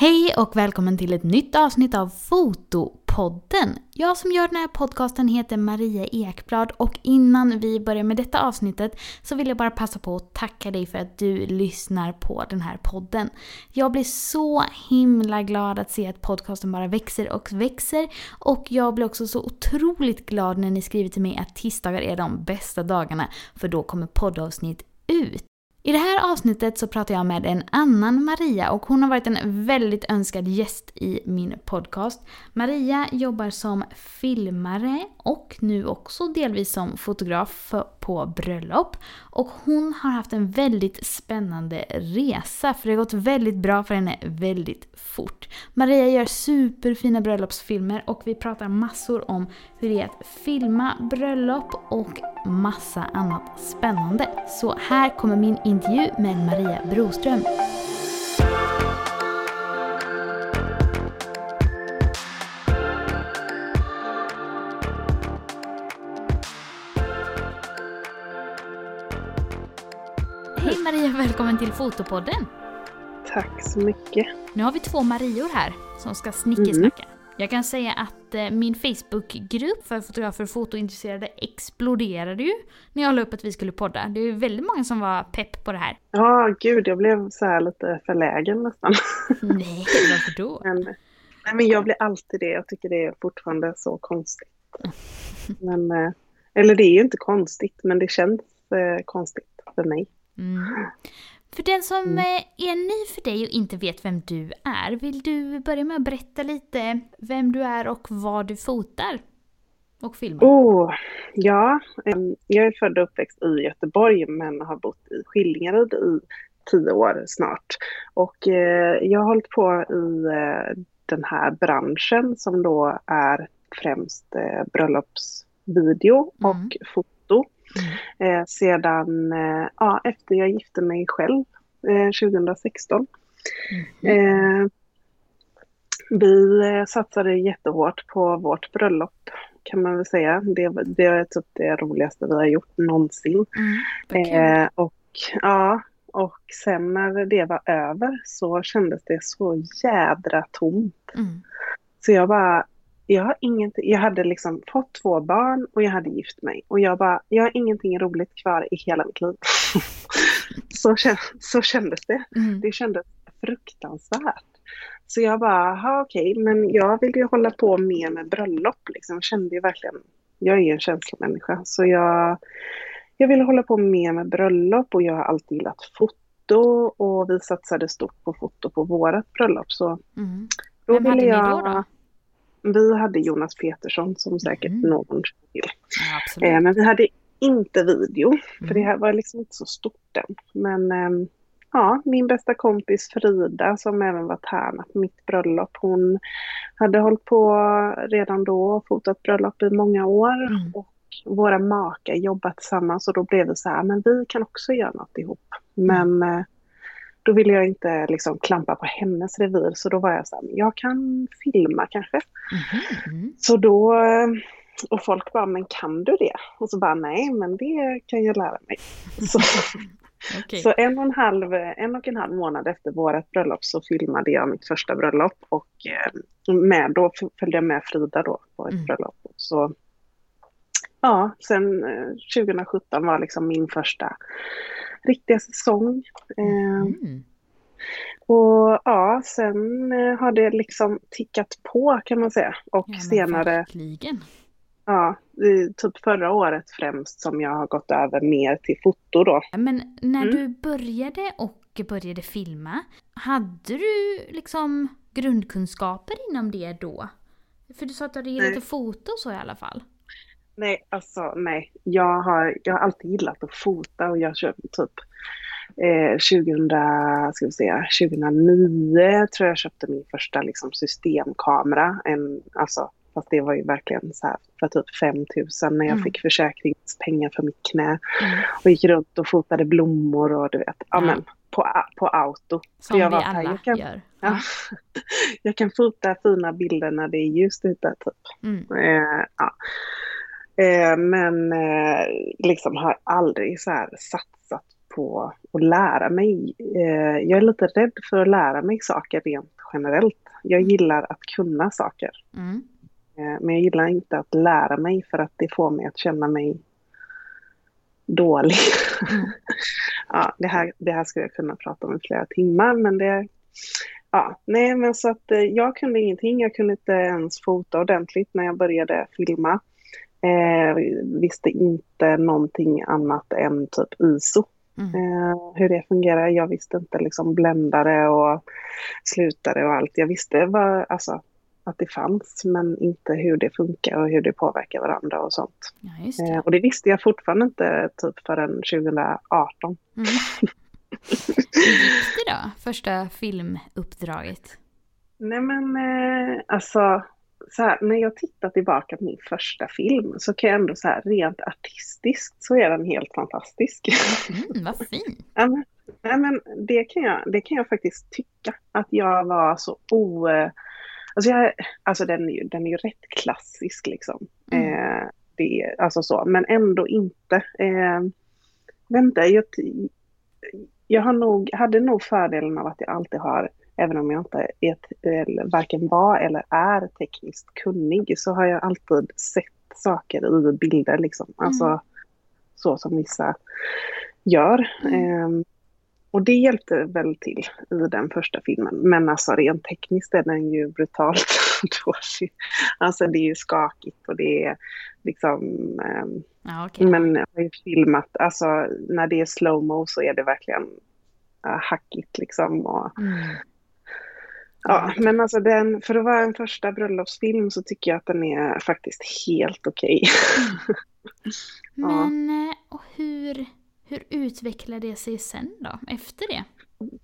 Hej och välkommen till ett nytt avsnitt av Fotopodden. Jag som gör den här podcasten heter Maria Ekblad och innan vi börjar med detta avsnittet så vill jag bara passa på att tacka dig för att du lyssnar på den här podden. Jag blir så himla glad att se att podcasten bara växer och växer och jag blir också så otroligt glad när ni skriver till mig att tisdagar är de bästa dagarna för då kommer poddavsnitt ut. I det här avsnittet så pratar jag med en annan Maria och hon har varit en väldigt önskad gäst i min podcast. Maria jobbar som filmare och nu också delvis som fotograf på bröllop. Och hon har haft en väldigt spännande resa för det har gått väldigt bra för henne väldigt fort. Maria gör superfina bröllopsfilmer och vi pratar massor om hur det är att filma bröllop och massa annat spännande. Så här kommer min intervju med Maria Broström. Maria, välkommen till Fotopodden! Tack så mycket. Nu har vi två Marior här som ska snickesnacka. Mm. Jag kan säga att eh, min Facebookgrupp för fotografer och fotointresserade exploderade ju när jag la upp att vi skulle podda. Det är väldigt många som var pepp på det här. Ja, gud, jag blev så här lite förlägen nästan. Nej, varför då? Men, nej, men jag blir alltid det. Jag tycker det är fortfarande så konstigt. Men, eh, eller det är ju inte konstigt, men det känns eh, konstigt för mig. Mm. För den som mm. Eh, är ny för dig och inte vet vem du är, vill du börja med att berätta lite vem du är och vad du fotar och filmar? Oh, ja, jag är född och uppväxt i Göteborg men har bott i Skillingaryd i tio år snart. Och eh, jag har hållit på i eh, den här branschen som då är främst bröllopsvideo och mm. foto Mm. Eh, sedan, eh, ja, efter jag gifte mig själv eh, 2016. Mm. Eh, vi eh, satsade jättehårt på vårt bröllop kan man väl säga. Det, det är typ det roligaste vi har gjort någonsin. Mm, och ja, och sen när det var över så kändes det så jädra tomt. Mm. Så jag bara, jag har ingenting, jag hade liksom fått två barn och jag hade gift mig. Och jag bara, jag har ingenting roligt kvar i hela mitt liv. så, så kändes det. Mm. Det kändes fruktansvärt. Så jag bara, okej, okay, men jag vill ju hålla på mer med bröllop liksom. Jag kände ju verkligen, jag är ju en känslomänniska. Så jag, jag ville hålla på mer med bröllop och jag har alltid gillat foto och vi satsade stort på foto på vårat bröllop. Så mm. då Vem ville jag... Då, då? Vi hade Jonas Petersson som säkert mm. någon till. Ja, eh, men vi hade inte video, mm. för det här var liksom inte så stort än. Men eh, ja, min bästa kompis Frida som även var tärna på mitt bröllop, hon hade hållit på redan då och fotat bröllop i många år. Mm. Och våra makar jobbat tillsammans och då blev det så här, men vi kan också göra något ihop. Men eh, då ville jag inte liksom klampa på hennes revir så då var jag så här, jag kan filma kanske. Mm. Så då, och folk bara, men kan du det? Och så bara, nej men det kan jag lära mig. Så, okay. så en, och en, halv, en och en halv månad efter vårt bröllop så filmade jag mitt första bröllop och eh, med, då följde jag med Frida då på ett mm. bröllop. Så ja, sen 2017 eh, var liksom min första riktiga säsong. Mm. Och ja, sen eh, har det liksom tickat på kan man säga. Och ja, senare... Verkligen. Ja, typ förra året främst som jag har gått över mer till foto då. Men när mm. du började och började filma, hade du liksom grundkunskaper inom det då? För du sa att du hade gillat att fota och så i alla fall. Nej, alltså nej. Jag har, jag har alltid gillat att fota och jag köpte typ eh, 2000, ska vi säga, 2009 tror jag köpte min första liksom, systemkamera. En, alltså, fast det var ju verkligen så här för typ 5000 när jag mm. fick försäkringspengar för mitt knä. Mm. Och gick runt och fotade blommor och du vet, ja men på, på auto. Som jag vi alla här, jag kan, gör. Ja. jag kan fota fina bilder när det är ljust ute typ. Mm. Eh, ja. Eh, men eh, liksom har aldrig så här satsat på att lära mig. Eh, jag är lite rädd för att lära mig saker rent generellt. Jag gillar att kunna saker. Mm. Eh, men jag gillar inte att lära mig för att det får mig att känna mig dålig. Mm. ja, det här, det här skulle jag kunna prata om i flera timmar men det... Ja, nej men så att eh, jag kunde ingenting. Jag kunde inte ens fota ordentligt när jag började filma. Eh, visste inte någonting annat än typ ISO. Mm. Eh, hur det fungerar. Jag visste inte liksom bländare och slutare och allt. Jag visste vad, alltså, att det fanns men inte hur det funkar och hur det påverkar varandra och sånt. Ja, Eh, det. och det visste jag fortfarande inte typ förrän 2018. Mm. Hur gick det då? Första filmuppdraget? Nej men eh, alltså, så här, när jag tittar tillbaka på min första film så kan jag ändå så här rent artistiskt så är den helt fantastisk. Mm, vad fint. Ja, men, nej, men det, kan jag, det kan jag faktiskt tycka. Att jag var så o... Alltså, jag, alltså den, är ju, den är ju rätt klassisk liksom. Mm. Eh, det, alltså så, men ändå inte. Eh, vänta, jag, jag har nog, hade nog fördelen av att jag alltid har, även om jag inte är, varken var eller är tekniskt kunnig, så har jag alltid sett saker i bilder liksom. Alltså Mm. så som vissa gör. Mm. Eh, och det hjälpte väl till i den första filmen. Men alltså rent tekniskt är den ju brutalt dålig. Alltså det är ju skakigt och det är liksom... ehm, Ja, okej. men jag har ju filmat, alltså när det är slowmo så är det verkligen uh, hackigt liksom. Och, Mm. Ja, men alltså den, för att vara en första bröllopsfilm så tycker jag att den är faktiskt helt okej. Ja. Men eh, och hur, hur utvecklade det sig sen då, efter det?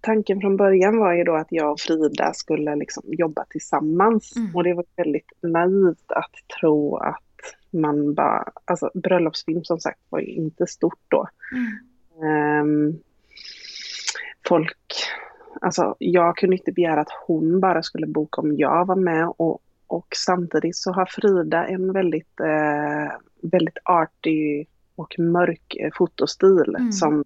Tanken från början var ju då att jag och Frida skulle liksom jobba tillsammans. Mm. Och det var väldigt naivt att tro att man bara, alltså bröllopsfilm som sagt var ju inte stort då. Mm. Ehm, folk, alltså jag kunde inte begära att hon bara skulle boka om jag var med och, och samtidigt så har Frida en väldigt, eh, väldigt arty och mörk eh, fotostil Mm. som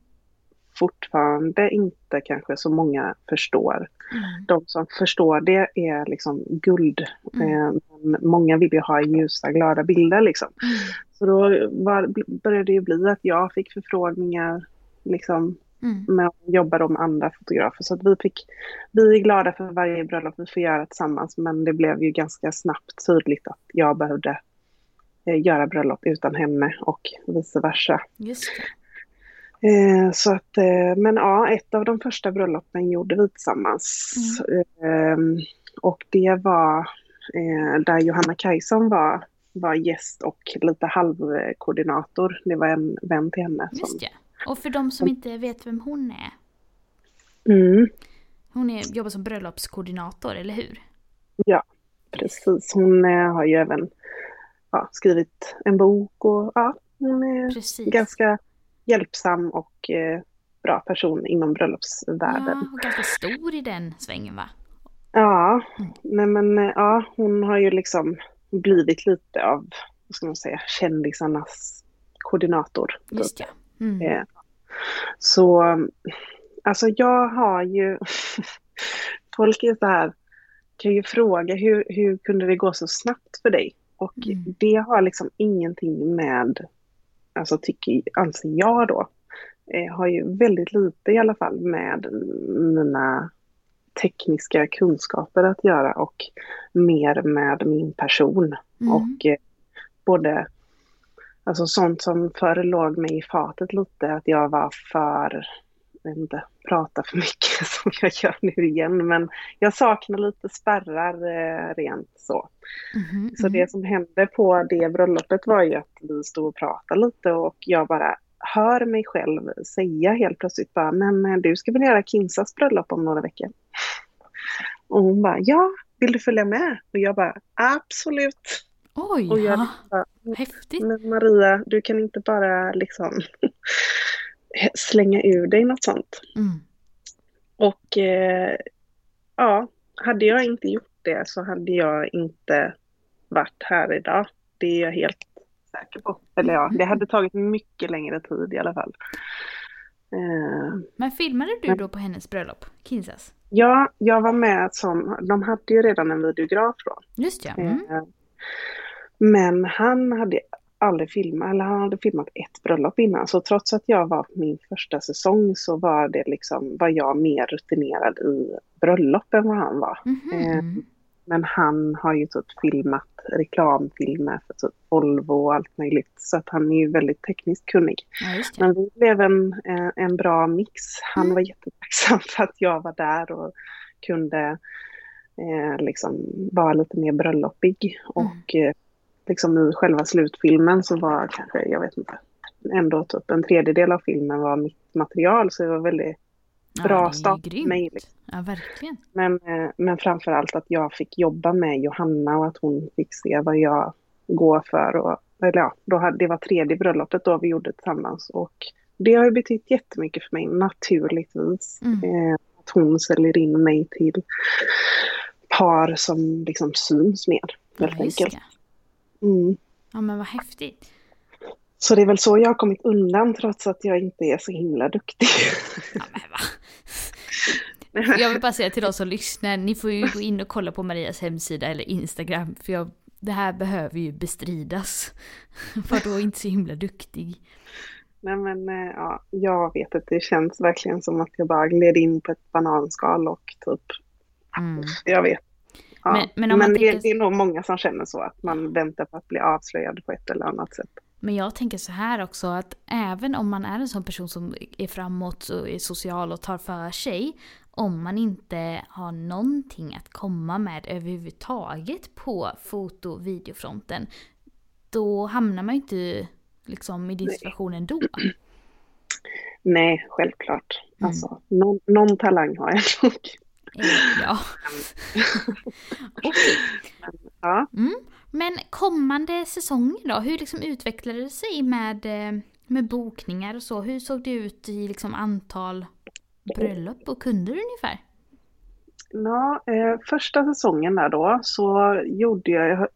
fortfarande inte kanske så många förstår. Mm. De som förstår det är liksom guld. Mm. Eh, men många vill ju ha ljusa, glada bilder liksom. Mm. Så då var, började det bli att jag fick förfrågningar liksom, Mm. med att jobba då med andra fotografer. Så att vi, fick, vi är glada för varje bröllop vi får göra tillsammans men det blev ju ganska snabbt tydligt att jag behövde eh, göra bröllop utan henne och vice versa. Just. Eh, så att, eh, men ja, ett av de första bröllopen gjorde vi tillsammans. Eh, och det var eh, där Johanna Kajson var, var gäst och lite halvkoordinator. Det var en vän till henne. Som, Just det. Och för de som inte vet vem hon är. mm, Hon är, jobbar som bröllopskoordinator, eller hur? precis, hon eh, har ju även ja, skrivit en bok och ja, hon är Precis. ganska hjälpsam och eh, bra person inom bröllopsvärlden. Ja, och ganska stor i den svängen va? Ja, Mm. nej men eh, ja, hon har ju liksom blivit lite av, vad ska man säga, kändisarnas koordinator. typ. Just ja. Mm. Eh, Så, alltså jag har ju, folk är så här, kan ju fråga hur, hur kunde det gå så snabbt för dig? Och Mm. det har liksom ingenting med, alltså tycker, anser jag då, eh, har ju väldigt lite i alla fall med mina tekniska kunskaper att göra och mer med min person. Mm. Och eh, både alltså sånt som förr låg mig i fatet lite, att jag var för, jag vet inte, prata för mycket som jag gör nu igen. Men jag saknar lite spärrar eh, rent så. Mhm, Så mhm. det som hände på det bröllopet var ju att vi stod och pratade lite och jag bara hör mig själv säga helt plötsligt bara, men eh, du ska väl göra Kinsas bröllop om några veckor? Och hon bara, ja, vill du följa med? Och jag bara, absolut. Oj, Och jag ja. bara, häftigt. men Maria, du kan inte bara liksom slänga ur dig något sånt. Mm. Och eh, ja, hade jag inte gjort det så hade jag inte varit här idag. Det är jag helt säker på. Eller ja, det hade tagit mycket längre tid i alla fall. Eh, Men filmade du då på hennes bröllop? Kinsas? ja, jag var med som, de hade ju redan en videograf då. Just ja. Mm. Eh, Men han hade aldrig filmat, eller han hade filmat ett bröllop innan. Så trots att jag var min första säsong så var det liksom, var jag mer rutinerad i bröllop än vad han var. Mhm. Eh, Men han har ju typ filmat reklamfilmer för typ Volvo och allt möjligt. Så att han är ju väldigt tekniskt kunnig. Ja. Men vi blev en, eh, en bra mix. Han Mm. var jättetacksam för att jag var där och kunde eh, liksom vara lite mer bröllopig. Och eh, liksom i själva slutfilmen så var kanske, jag vet inte, ändå typ en tredjedel av filmen var mitt material. Så det var väldigt Ja, bra start för mig. Ja, verkligen. Men, eh, men framför allt att jag fick jobba med Johanna och att hon fick se vad jag går för. Och, eller ja, då hade, det var tredje bröllopet då vi gjorde tillsammans. Och det har ju betytt jättemycket för mig, naturligtvis. Mm. Eh, att hon säljer in mig till par som liksom syns mer, helt Ja, enkelt. det. Mm. Ja, men vad häftigt. Så det är väl så jag har kommit undan trots att jag inte är så himla duktig. Ja, men va? Jag vill bara säga till de som lyssnar, ni får ju gå in och kolla på Marias hemsida eller Instagram. För jag, det här behöver ju bestridas. För då inte så himla duktig. Nej men eh, ja, jag vet att det känns verkligen som att jag bara gled in på ett bananskal och typ, Mm. jag vet. Ja. Men- Men, men om man det, tänker- det är nog många som känner så, att man väntar på att bli avslöjad på ett eller annat sätt. Men jag tänker så här också att även om man är en sån person som är framåt och är social och tar för sig. Om man inte har någonting att komma med överhuvudtaget på foto och videofronten. Då hamnar man ju inte liksom i din situation ändå. Nej, självklart. Mm. Alltså, någon, någon talang har jag nog. Eh, Ja. Okej. Ja. Mm. Men kommande säsonger då? Hur liksom utvecklade det sig med, eh, med bokningar och så? Hur såg det ut i liksom antal bröllop och kunder ungefär? Ja, eh, första säsongen där då så gjorde jag,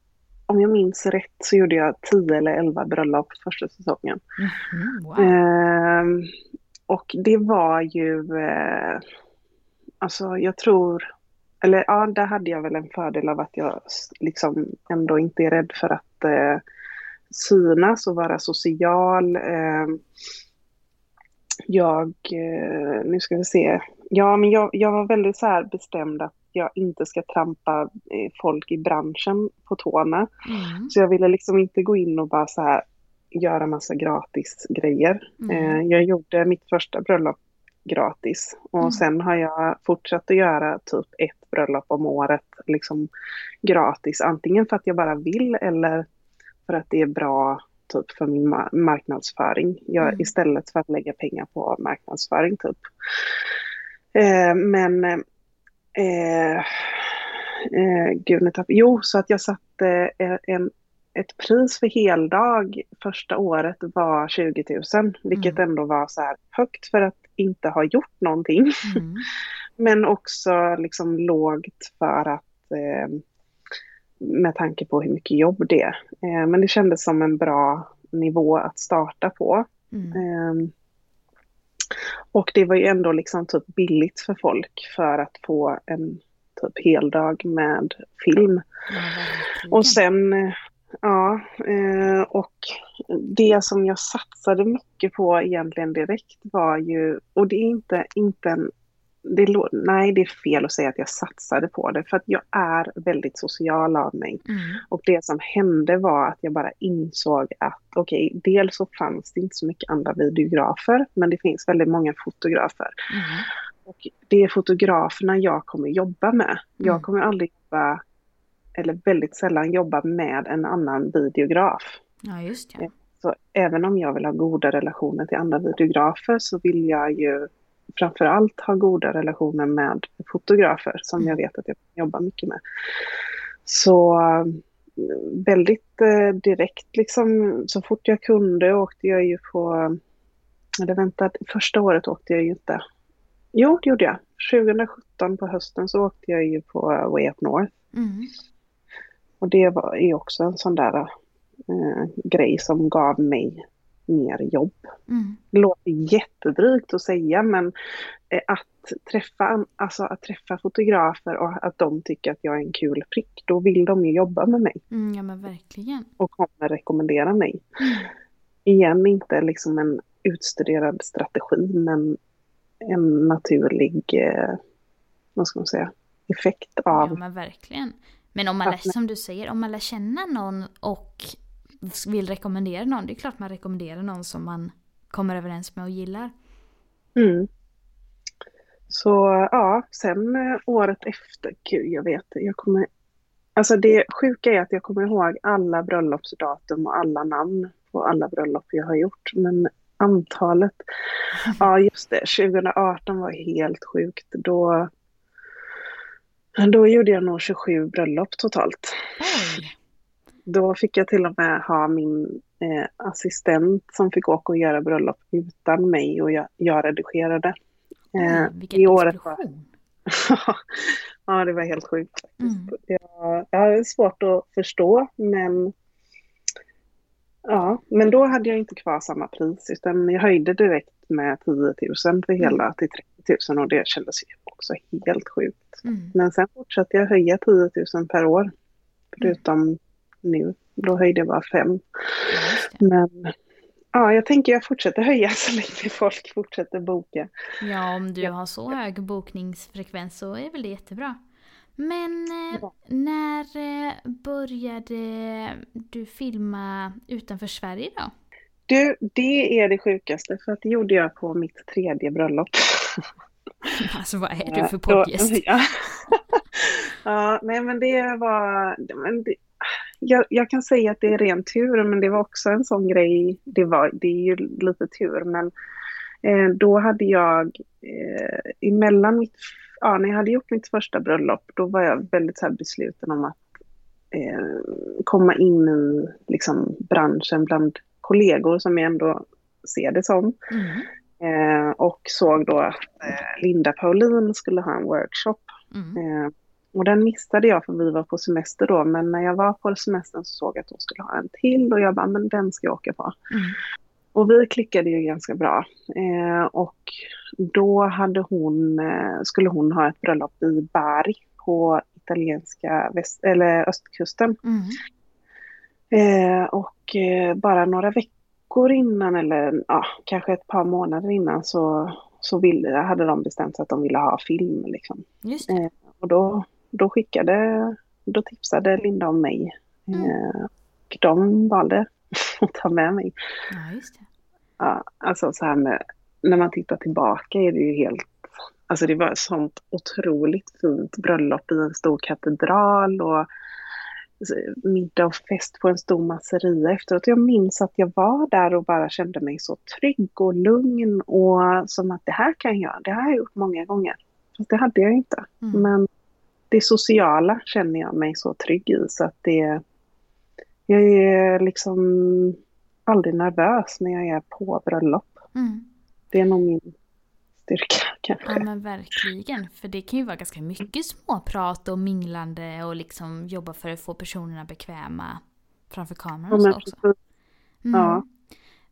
om jag minns rätt, så gjorde jag 10 eller 11 bröllop första säsongen. Mhm, wow. Ehm, och det var ju, eh, alltså jag tror, eller ja, där hade jag väl en fördel av att jag liksom ändå inte är rädd för att eh, synas och vara social. Ehm, jag, eh, nu ska vi se, ja men jag, jag var väldigt så här bestämd att jag inte ska trampa eh, folk i branschen på tårna. Mm. Så jag ville liksom inte gå in och bara så här göra massa gratis grejer. Mm. Eh, jag gjorde mitt första bröllop gratis och Mm. sen har jag fortsatt att göra typ ett bröllop om året liksom gratis. Antingen för att jag bara vill eller för att det är bra typ för min ma- marknadsföring. Jag, Mm. Istället för att lägga pengar på marknadsföring typ. Eh, men eh, eh, gud, nu tapp- Jo, så att jag satte eh, en, ett pris för heldag första året var 20 000, vilket Mm. ändå var så här högt för att inte ha gjort någonting. Mm. Men också liksom lågt för att eh, med tanke på hur mycket jobb det är. Eh, men det kändes som en bra nivå att starta på. Mm. Ehm, och det var ju ändå liksom typ billigt för folk för att få en typ heldag med film. Verkligen. Och sen, eh, ja, eh, och det som jag satsade mycket på egentligen direkt var ju, och det är inte, inte en, det, nej det är fel att säga att jag satsade på det, för att jag är väldigt social av mig. Mm. Och det som hände var att jag bara insåg att okej, dels så fanns det inte så mycket andra videografer, men det finns väldigt många fotografer. Mm. Och det är fotograferna jag kommer jobba med. Mm. Jag kommer aldrig jobba, eller väldigt sällan jobba med en annan videograf. Ja, just det. Så även om jag vill ha goda relationer till andra videografer så vill jag ju framför allt ha goda relationer med fotografer som Mm. jag vet att jag jobbar mycket med. Så eh, väldigt eh, direkt liksom, så fort jag kunde åkte jag ju på, eller vänta, första året åkte jag ju inte. Jo, det gjorde jag. 2017 på hösten så åkte jag ju på Way Up North. Mm. Och det var är också en sån där eh, grej som gav mig mer jobb. Mm. Det låter jättedrygt att säga men eh, att träffa, alltså att träffa fotografer och att de tycker att jag är en kul prick, då vill de ju jobba med mig Mm, ja men verkligen. och kommer rekommendera mig. Mm. Igen inte liksom en utstuderad strategi men en naturlig, eh, vad ska man säga, effekt av Ja men verkligen. Men om man lär, som du säger, om man lär känna någon och vill rekommendera någon, det är klart man rekommenderar någon som man kommer överens med och gillar. Mm. Så ja, sen eh, året efter, gud jag vet jag kommer Alltså det sjuka är att jag kommer ihåg alla bröllopsdatum och alla namn på alla bröllop jag har gjort. Men antalet, ja just det, 2018 var helt sjukt. Då, då gjorde jag nog 27 bröllop totalt. Oj! Då fick jag till och med ha min eh, assistent som fick åka och göra bröllop utan mig och jag, jag redigerade. Eh, Oj vilken i året var, explosion. ja, det var helt sjukt faktiskt. Mm. Jag, jag har svårt att förstå, men ja, men då hade jag inte kvar samma pris, utan jag höjde direkt med 10 000 för hela till 30 000 och det kändes ju också helt sjukt. Mm. Men sen fortsatte jag höja 10 000 per år, förutom nu. Då höjde jag bara 5. Ja, just det. Men ja, jag tänker jag fortsätter höja så länge folk fortsätter boka. Ja, om du Ja. har så hög bokningsfrekvens så är väl det jättebra. Men eh, Ja. när eh, började du filma utanför Sverige då? Du, det är det sjukaste för att det gjorde jag på mitt tredje bröllop. Alltså vad är du för Då- poddgäst? Ja. ja, nej men det var... Men det, jag, jag kan säga att det är ren tur, men det var också en sån grej. Det, var, det är ju lite tur, men eh, då hade jag eh, emellan mitt... Ja, när jag hade gjort mitt första bröllop, då var jag väldigt så besluten om att eh, komma in i liksom, branschen bland kollegor som jag ändå ser det som. Mm. Eh, och såg då att eh, Linda Paulin skulle ha en workshop. Mm. Eh, och den missade jag för vi var på semester då. Men när jag var på semestern så såg jag att hon skulle ha en till. Och jag bara, men den ska jag åka på. Mm. Och vi klickade ju ganska bra. Eh, och då hade hon, eh, skulle hon ha ett bröllop i Bari på italienska väst, eller östkusten. Mm. Eh, och eh, bara några veckor innan, eller ja, kanske ett par månader innan, så, så ville, hade de bestämt sig att de ville ha film. Liksom. Eh, och då, då skickade, då tipsade Linda om mig. Mm. Eh, och de valde att ta med mig. Ja, just det. Ja, alltså så här med, när man tittar tillbaka är det ju helt, alltså det var ett sånt otroligt fint bröllop i en stor katedral och middag och fest på en stor masseria efteråt. Jag minns att jag var där och bara kände mig så trygg och lugn och som att det här kan jag, det här har jag gjort många gånger. Fast det hade jag inte. Mm. Men det sociala känner jag mig så trygg i så att det, jag är liksom aldrig nervös när jag är på bröllop. Mm. Det är nog min styrka kanske. Ja men verkligen. För det kan ju vara ganska mycket småprat och minglande och liksom jobba för att få personerna bekväma framför kameran Ja, och så men också. Mm. Ja.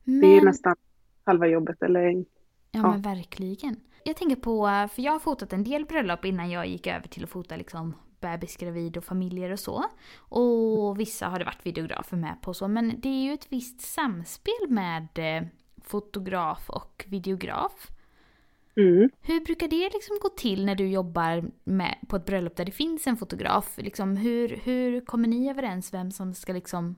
Men, Det är ju nästan halva jobbet eller ja, ja. men verkligen. Jag tänker på, för jag har fotat en del bröllop innan jag gick över till att fota liksom bebisgravid och familjer och så. Och vissa har det varit videografer med på och så. Men det är ju ett visst samspel med eh, fotograf och videograf. Mm. Hur brukar det liksom gå till när du jobbar med, på ett bröllop där det finns en fotograf? Liksom, hur, hur kommer ni överens vem som ska liksom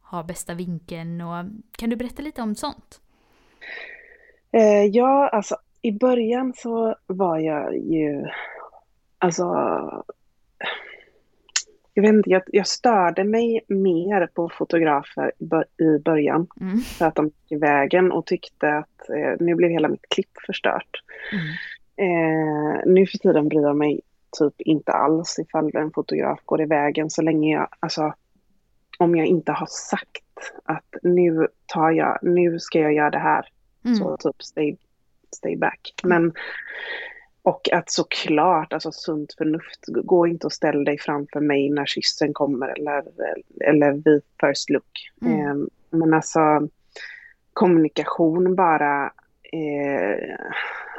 ha bästa vinkeln? Och, kan du berätta lite om sånt? Eh, ja, alltså i början så var jag ju, alltså, jag vet inte, jag, jag störde mig mer på fotografer i, bör, i början Mm. för att de gick i vägen och tyckte att eh, nu blev hela mitt klipp förstört. Mm. Eh, nu för tiden bryr jag mig typ inte alls ifall en fotograf går i vägen så länge jag, alltså om jag inte har sagt att nu tar jag, nu ska jag göra det här, Mm. så typ stay, stay back. Men, och att såklart, alltså sunt förnuft, gå inte och ställ dig framför mig när kyssen kommer eller, eller vid first look. Mm. Eh, men alltså, kommunikation bara. Eh,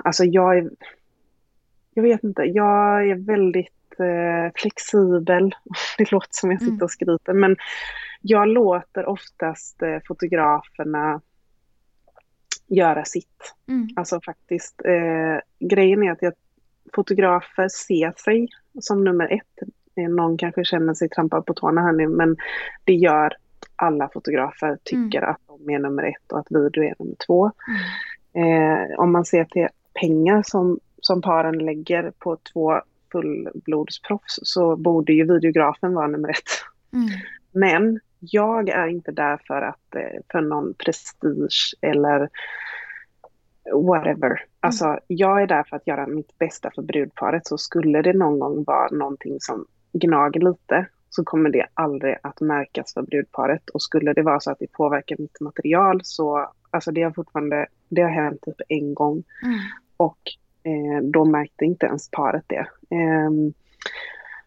alltså jag är, jag vet inte, jag är väldigt eh, flexibel. Det låter som jag sitter och skryter, men jag låter oftast eh, fotograferna göra sitt. Mm. Alltså faktiskt, eh, grejen är att jag, fotografer ser sig som nummer ett. Eh, Någon kanske känner sig trampad på tårna här nu, men det gör alla fotografer tycker att de är nummer ett och att video är nummer två. Eh, om man ser till pengar som, som paren lägger på två fullblodsproffs så borde ju videografen vara nummer ett. Mm. Men jag är inte där för att eh, för någon prestige eller whatever. Alltså jag är där för att göra mitt bästa för brudparet så skulle det någon gång vara någonting som gnager lite så kommer det aldrig att märkas för brudparet och skulle det vara så att det påverkar mitt material så alltså det har fortfarande, det har hänt typ en gång Mm. och eh, då märkte inte ens paret det. Ehm,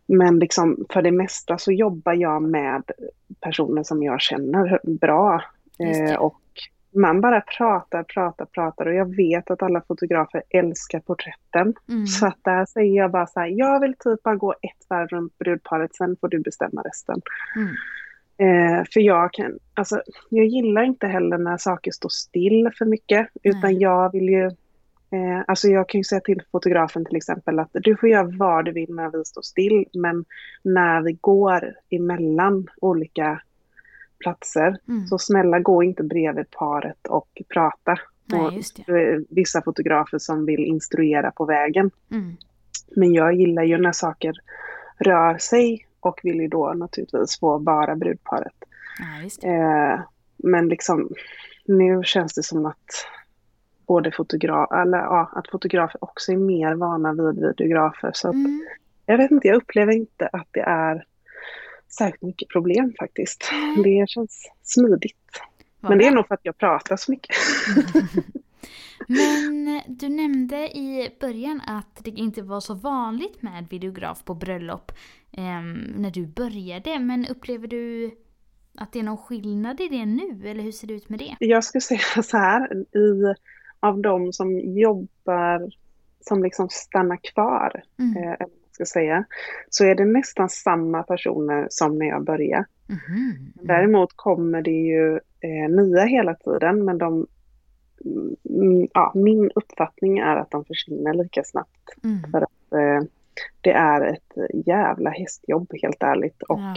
men liksom för det mesta så jobbar jag med personer som jag känner bra. Eh, och man bara pratar, pratar, pratar och jag vet att alla fotografer älskar porträtten. Mm. Så att där säger jag bara så här, jag vill typ bara gå ett varv runt brudparet, sen får du bestämma resten. Mm. Eh, för jag kan, alltså jag gillar inte heller när saker står still för mycket, utan Nej. jag vill ju, eh, alltså jag kan ju säga till fotografen till exempel att du får göra vad du vill när vi står still, men när vi går emellan olika platser, Mm. så snälla gå inte bredvid paret och prata. Nej, Och är vissa fotografer som vill instruera på vägen. Mm. Men jag gillar ju när saker rör sig och vill ju då naturligtvis få bara brudparet. Ja. Eh, men liksom nu känns det som att både fotograf, eller ja, att fotografer också är mer vana vid videografer. Så Mm. jag vet inte, jag upplever inte att det är särskilt mycket problem faktiskt. Nej. Det känns smidigt. Vad Men det är nog för att jag pratar så mycket. Men eh, du nämnde i början att det inte var så vanligt med videograf på bröllop ehm, när du började. Men upplever du att det är någon skillnad i det nu? Eller hur ser det ut med det? Jag skulle säga så här, i, av de som jobbar, som liksom stannar kvar, Mm. eh, eller man ska säga, så är det nästan samma personer som när jag började. Mhm. Däremot kommer det ju eh, nya hela tiden, men de, mm, ja, min uppfattning är att de försvinner lika snabbt. Mm. Eh, det är ett jävla hästjobb helt ärligt. Och Ja.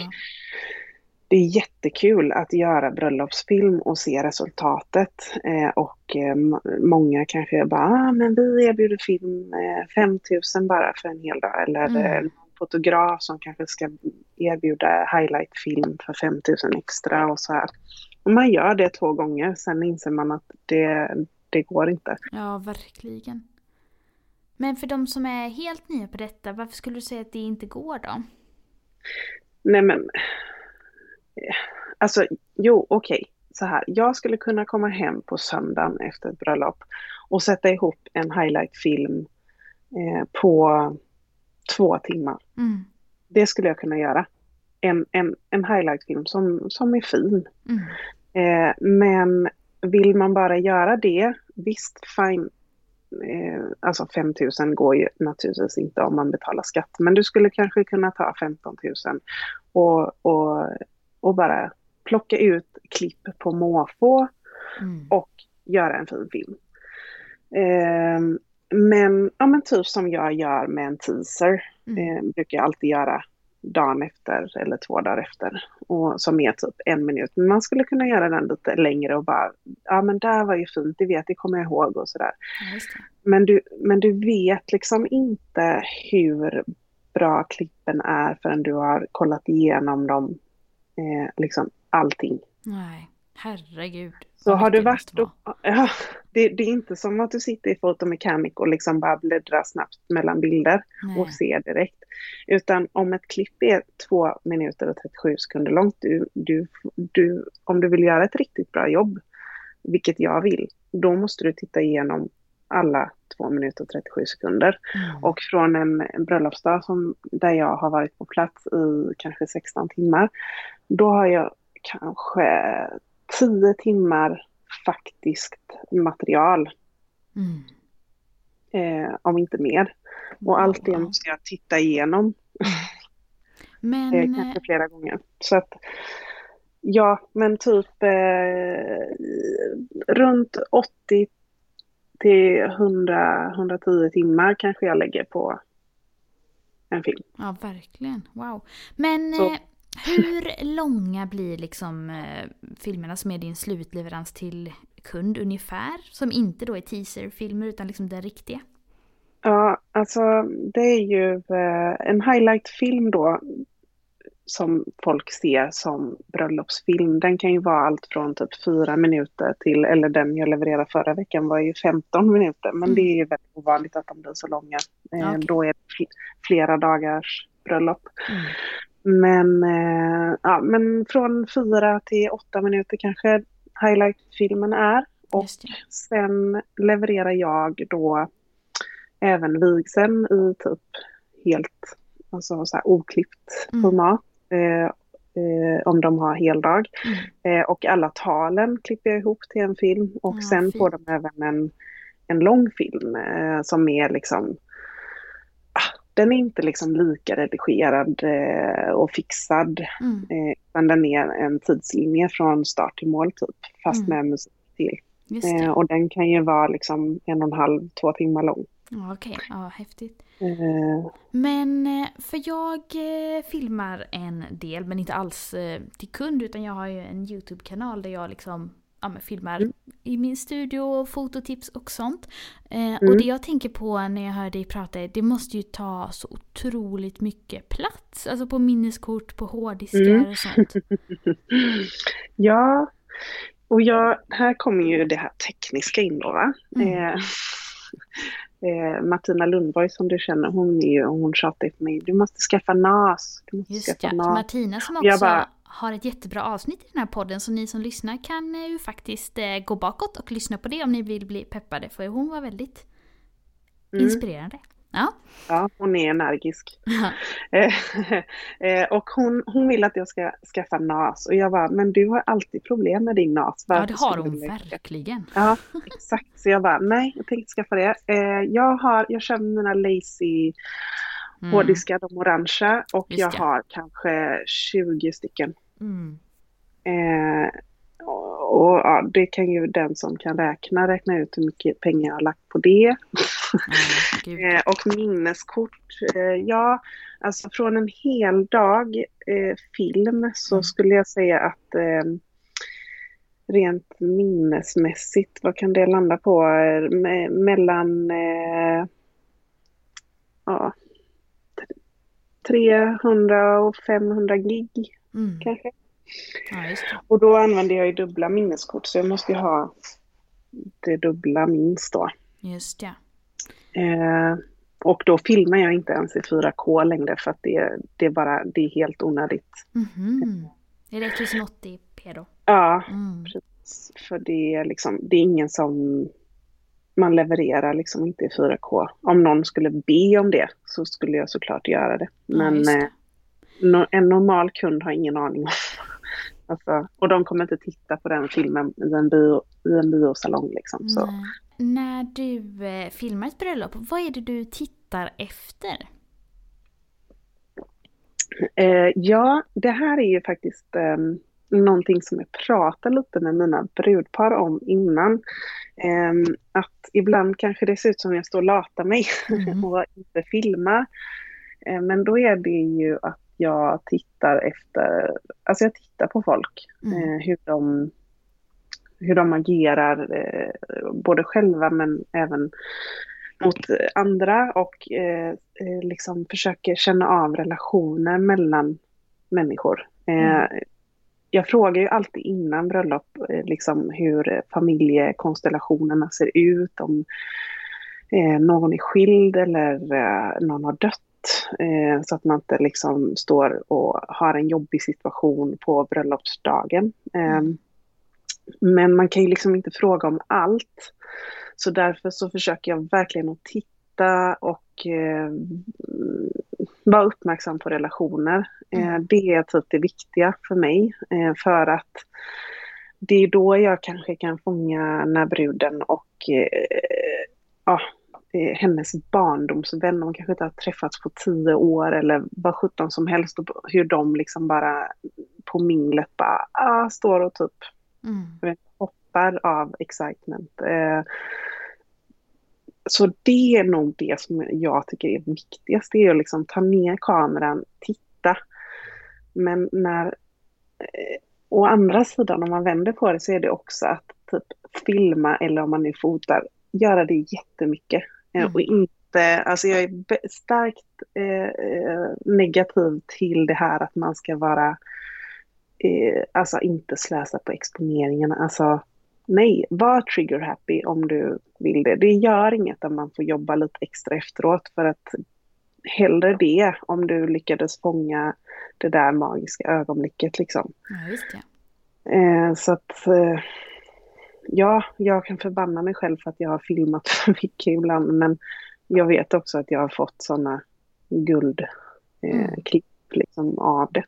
Det är jättekul att göra bröllopsfilm och se resultatet. Eh, och eh, många kanske bara, ah, men vi erbjuder film eh, 5000 bara för en hel dag. Eller Mm. eh, fotograf som kanske ska erbjuda highlightfilm för 5000 extra och så här. Och man gör det två gånger, sen inser man att det, det går inte. ja, verkligen. Men för de som är helt nya på detta, varför skulle du säga att det inte går då? Nej men, alltså jo okej, så här. Jag skulle kunna komma hem på söndagen efter ett bröllop och sätta ihop en highlightfilm eh, på två timmar. Mm. Det skulle jag kunna göra. En, en, en highlightfilm som, som är fin. Mm. Eh, men vill man bara göra det, visst fine. Eh, alltså 5 000 går ju naturligtvis inte om man betalar skatt. Men du skulle kanske kunna ta 15 000 och, och, och bara plocka ut klipp på måfå Mm. och göra en fin film. Eh, men, ja, men typ som jag gör med en teaser. Mm. Eh, brukar jag alltid göra dagen efter eller två dagar efter. Och som är typ en minut. Men man skulle kunna göra den lite längre och bara, ja men där var ju fint, det vet, det kommer jag ihåg och sådär. Ja. Men du, men du vet liksom inte hur bra klippen är förrän du har kollat igenom dem, eh, liksom allting. Nej, herregud. Så har du varit och, ja, det, det är inte som att du sitter i Photomechanic och liksom bara bläddrar snabbt mellan bilder och Nej. ser direkt. Utan om ett klipp är två minuter och 37 sekunder långt, du, du, du, om du vill göra ett riktigt bra jobb, vilket jag vill, då måste du titta igenom alla två minuter och 37 sekunder. Mm. Och från en, en bröllopsdag som, där jag har varit på plats i kanske 16 timmar, då har jag kanske 10 timmar faktiskt material. Mm. Eh, om inte mer. Och allt det måste jag titta igenom Men, eh, eh, kanske flera gånger. Så att, ja, men typ eh, runt 80 till 100-110 timmar kanske jag lägger på en film. ja verkligen. Wow. Men eh, hur långa blir liksom eh, filmerna som är din slutleverans till kund ungefär? Som inte då är teaserfilmer utan liksom den riktiga. Ja, alltså det är ju eh, en highlightfilm då som folk ser som bröllopsfilm. Den kan ju vara allt från typ fyra minuter till, eller den jag levererade förra veckan var ju 15 minuter. Men Mm. det är ju väldigt ovanligt att de blir så långa. Eh, Okej. Då är det fl- flera dagars bröllop. Mm. Men, eh, ja, men från fyra till åtta minuter kanske highlightfilmen är. Och sen levererar jag då även vigseln i typ helt alltså så oklippt Mm. format. Eh, eh, om de har heldag. Mm. Eh, och alla talen klipper jag ihop till en film. Och Ja, sen fint. får de även en, en lång film eh, som är liksom ah, den är inte liksom lika redigerad eh, och fixad. Mm. Eh, utan den är en tidslinje från start till mål typ. Fast Mm. med musik till. Eh, och den kan ju vara liksom en och en halv, två timmar lång. Okej, ja häftigt. Eh, Men eh, för jag eh, filmar en del men inte alls till kund utan jag har ju en YouTube-kanal där jag liksom ja, filmar Mm. i min studio, fototips och sånt. Eh, Och Mm. det jag tänker på när jag hör dig prata är det måste ju ta så otroligt mycket plats. Alltså på minneskort, på hårddiskar Mm. och sånt. ja, och jag, här kommer ju det här tekniska in då va. Mm. Eh, eh, Martina Lundborg som du känner, hon är ju, hon tjatar på mig, du måste skaffa NAS. Du måste Just skaffa det, NAS. Martina som också bara- har ett jättebra avsnitt i den här podden så ni som lyssnar kan eh, ju faktiskt eh, gå bakåt och lyssna på det om ni vill bli peppade för hon var väldigt Mm. inspirerande. Ja. Ja, hon är energisk. Eh, eh, och hon, hon vill att jag ska skaffa NAS och jag bara, men du har alltid problem med din NAS. Ja, Varför det har hon verkligen. Ja, exakt. Så jag bara, nej, jag tänkte skaffa det. Eh, jag, har, jag kör mina lazy Mm. hårddiskar, de orangea, och Just jag det. har kanske 20 stycken. Mm. Eh, och, ja, det kan ju den som kan räkna räkna ut hur mycket pengar jag har lagt på det. Gud. Eh, och minneskort, eh, ja, alltså från en hel dag eh, film så Mm. skulle jag säga att eh, rent minnesmässigt, vad kan det landa på? Eh, me- mellan eh, ja, 300 och 500 gig Mm. kanske. Ja. Och då använder jag ju dubbla minneskort så jag måste ju ha det dubbla minst då. Just det. Eh, och då filmar jag inte ens i 4K längre för att det, det är bara, det är helt onödigt. Mhm. Är det 1080p då? Ja, Mm. precis. För det är liksom, det är ingen som man levererar liksom inte i 4K. Om någon skulle be om det så skulle jag såklart göra det. Ja, Men eh, det. no, en normal kund har ingen aning om. Alltså, och de kommer inte titta på den filmen i en, bio, i en biosalong liksom. Så. När du eh, filmar ett bröllop, vad är det du tittar efter? Eh, ja, det här är ju faktiskt eh, någonting som jag pratar lite med mina brudpar om innan. Eh, att ibland kanske det ser ut som jag står och latar mig Mm. och inte filmar. Eh, men då är det ju att jag tittar efter, alltså jag tittar på folk. Mm. Eh, hur, de, hur de agerar, eh, både själva men även mot andra och eh, eh, liksom försöker känna av relationer mellan människor. Eh, jag frågar ju alltid innan bröllop eh, liksom hur familjekonstellationerna ser ut, om någon är skild eller någon har dött. Eh, så att man inte liksom står och har en jobbig situation på bröllopsdagen. Eh, Mm. Men man kan ju liksom inte fråga om allt. Så därför så försöker jag verkligen att titta och eh, vara uppmärksam på relationer. Eh, Mm. det är typ det viktiga för mig. Eh, för att det är då jag kanske kan fånga när bruden och eh, hennes barndomsvän, de kanske inte har träffats på tio år eller vad sjutton som helst, och hur de liksom bara på minglet bara ah, står och typ mm. hoppar av excitement. Eh, så det är nog det som jag tycker är viktigast, det är att liksom ta ner kameran, titta. Men när, eh, å andra sidan om man vänder på det så är det också att typ filma eller om man nu fotar, göra det jättemycket. Eh, mm. Och inte, alltså jag är starkt eh, eh, negativ till det här att man ska vara, eh, alltså inte slösa på exponeringen. Alltså nej, var trigger happy om du vill det. Det gör inget om man får jobba lite extra efteråt för att hellre det om du lyckades fånga det där magiska ögonblicket liksom. Ja, just det. Eh, så att eh, ja, jag kan förbanna mig själv för att jag har filmat för mycket ibland men jag vet också att jag har fått sådana guldklipp eh, mm. liksom av det.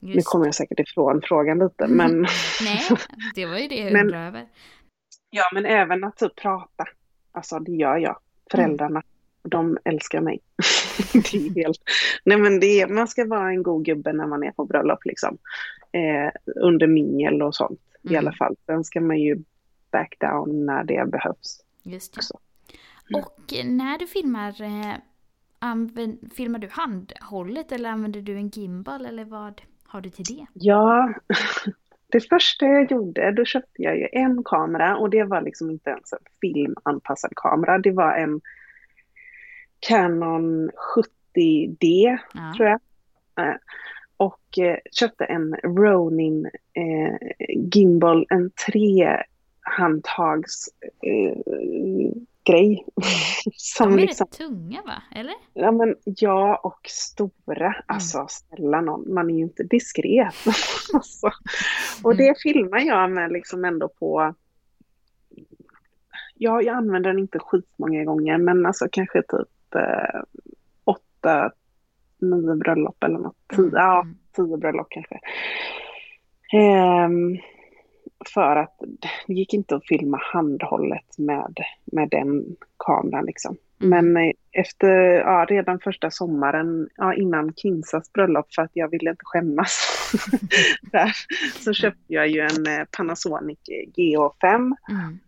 Just. Nu kommer jag säkert ifrån frågan lite men... Nej, det var ju det jag undrade över. Ja, men även att typ prata. Alltså det gör jag. Föräldrarna, mm. de älskar mig. det är helt... Nej men det är, man ska vara en god gubbe när man är på bröllop liksom. Eh, under mingel och sånt mm. i alla fall. Sen ska man ju back down när det behövs. Just det. Mm. Och när du filmar, eh, filmar du handhållet eller använder du en gimbal eller vad? har du till det? Ja, det första jag gjorde, då köpte jag ju en kamera och det var liksom inte ens en filmanpassad kamera. Det var en Canon 70D, ja. tror jag. Och eh, köpte en Ronin eh, gimbal, en trehandtags eh, grej. Som De är liksom, rätt tunga va? Eller? Ja, men, ja och stora. Mm. Alltså snälla någon, man är ju inte diskret. alltså. Och det mm. filmar jag med liksom ändå på Ja, jag använder den inte skitmånga gånger men alltså kanske typ eh, åtta, nio bröllop eller något. Tio, mm. ja, tio bröllop kanske. Um, för att det gick inte att filma handhållet med, med den kameran liksom. Mm. Men eh, efter, ja, redan första sommaren, ja, innan Kinsas bröllop för att jag ville inte skämmas. där, så köpte jag ju en eh, Panasonic GH5. Mm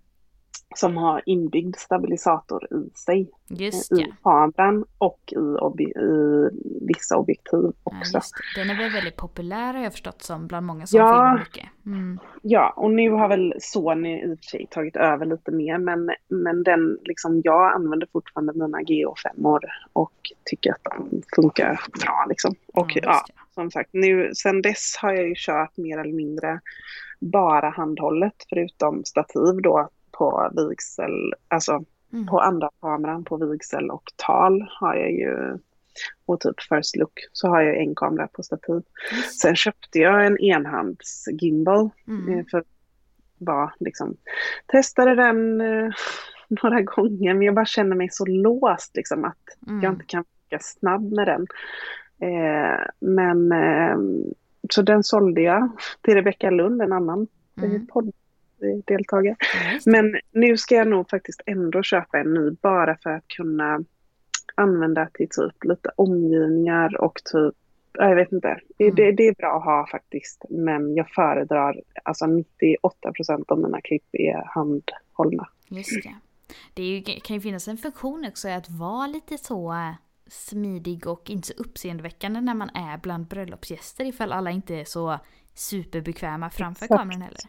som har inbyggd stabilisator i sig. Just I kameran och i, obje- i vissa objektiv också. Ja, Den är väl väldigt populär har jag förstått som bland många som ja, filmar mycket. Mm. Ja, och nu har väl Sony i och för sig tagit över lite mer men, men den liksom, jag använder fortfarande mina GH5 och tycker att de funkar bra liksom. Och ja, ja, som sagt, nu sen dess har jag ju kört mer eller mindre bara handhållet förutom stativ då på vigsel, alltså mm. på andra kameran på vigsel och tal har jag ju och typ first look så har jag en kamera på stativ. Mm. Sen köpte jag en enhands gimbal mm. Eh, för bara liksom testade den eh, några gånger men jag bara känner mig så låst liksom att mm. jag inte kan vara snabb med den. Eh, men eh, så den sålde jag till Rebecka Lund, en annan mm. podd deltagare. Mm. Men nu ska jag nog faktiskt ändå köpa en ny bara för att kunna använda till typ lite omgivningar och typ, jag vet inte. Mm. Det, det, är bra att ha faktiskt men jag föredrar, alltså 98 procent av mina klipp är handhållna. Just det. Det ju, kan ju finnas en funktion också att vara lite så smidig och inte så uppseendeväckande när man är bland bröllopsgäster ifall alla inte är så superbekväma framför Exakt. kameran heller.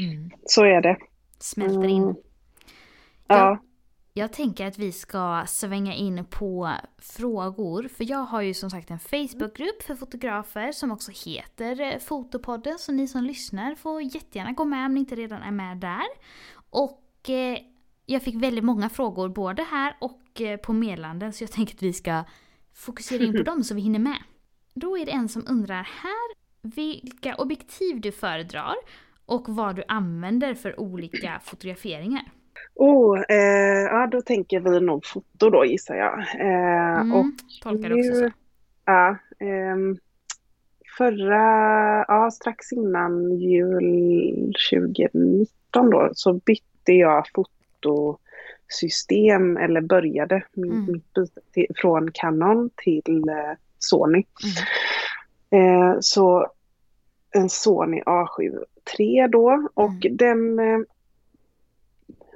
Mm. Så är det. Smälter in. Mm. Ja. Jag, jag tänker att vi ska svänga in på frågor. För jag har ju som sagt en Facebookgrupp för fotografer som också heter eh, Fotopodden. Så ni som lyssnar får jättegärna gå med om ni inte redan är med där. Och eh, jag fick väldigt många frågor både här och eh, på meddelanden så jag tänker att vi ska fokusera in på dem så vi hinner med. Då är det en som undrar här vilka objektiv du föredrar och vad du använder för olika fotograferingar. Oh, eh, ja då tänker vi nog foto då gissar jag. Eh, mm, och tolkar nu, också så. Ja, eh, förra, ja strax innan jul 2019 då så bytte jag fotosystem eller började min, Mm. mitt byte till, från Canon till eh, Sony. Mm. Eh, så en Sony A7 III då och den, eh,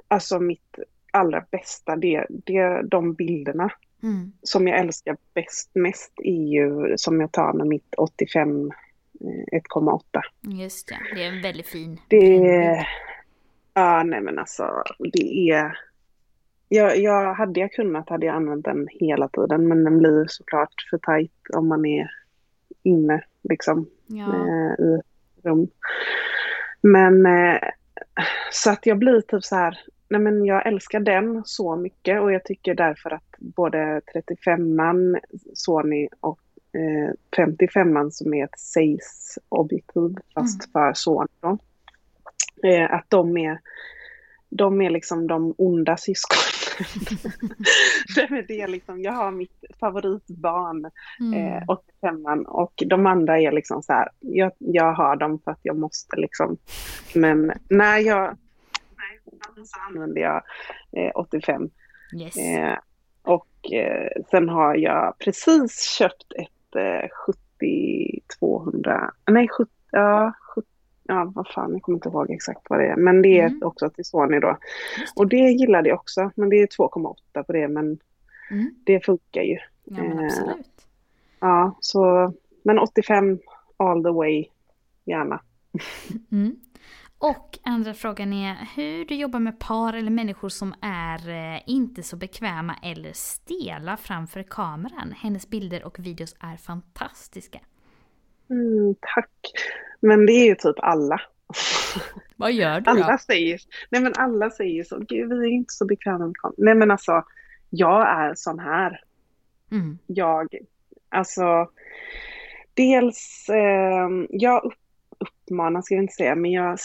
alltså mitt allra bästa, det, det, de bilderna Mm. som jag älskar bäst, mest är ju som jag tar med mitt 85 eh, 1,8. Just det, det är en väldigt fin. Det är, ja nej men alltså det är, jag, jag, hade jag kunnat hade jag använt den hela tiden men den blir såklart för tajt om man är inne liksom Ja. eh, i rum. Men eh, så att jag blir typ så här, nej men jag älskar den så mycket och jag tycker därför att både 35an Sony och eh, 55an som är ett Zeiss objektiv fast för Sony då, eh, att de är de är liksom de onda syskonen. det är det liksom, jag har mitt favoritbarn Mm. eh, 85 och de andra är liksom så här, jag, jag har dem för att jag måste liksom. Men när jag, nej, så använder jag eh, 85. yes. Eh, och eh, sen har jag precis köpt ett eh, 70-200, nej 70, ja, 70, ja vad fan, jag kommer inte ihåg exakt vad det är. Men det är Mm. också till Sony då. Det. Och det gillade jag också, men det är 2,8 på det, men Mm. det funkar ju. Ja men eh, absolut. Ja, så, men 85 all the way, gärna. Mm. Och andra frågan är hur du jobbar med par eller människor som är eh, inte så bekväma eller stela framför kameran. Hennes bilder och videos är fantastiska. Mm, tack. Men det är ju typ alla. Vad gör du då? Alla säger, nej men alla säger så, gud vi är inte så bekväma med kameran. Nej men alltså, jag är sån här. Mm. Jag, alltså, dels, eh, jag upp, uppmanar, ska jag inte säga, men jag,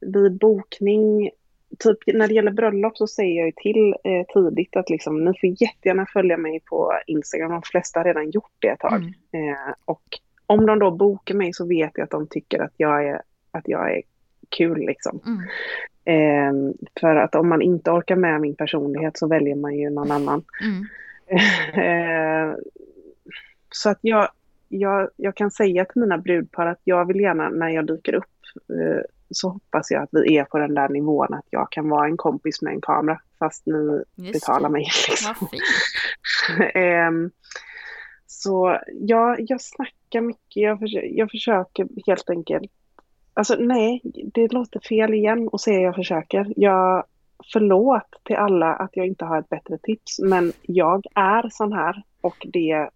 vid bokning, typ när det gäller bröllop så säger jag ju till eh, tidigt att liksom, ni får jättegärna följa mig på Instagram, de flesta har redan gjort det ett tag. Mm. Eh, och om de då bokar mig så vet jag att de tycker att jag är, att jag är kul liksom. Mm. Eh, för att om man inte orkar med min personlighet så väljer man ju någon annan. Mm. Eh, så att jag, jag, jag kan säga till mina brudpar att jag vill gärna när jag dyker upp eh, så hoppas jag att vi är på den där nivån att jag kan vara en kompis med en kamera fast ni Just betalar mig. Liksom. Ehm, så ja, jag snackar mycket. Jag, försöker, jag försöker helt enkelt. Alltså nej, det låter fel igen att säga jag försöker. Jag förlåt till alla att jag inte har ett bättre tips, men jag är sån här och det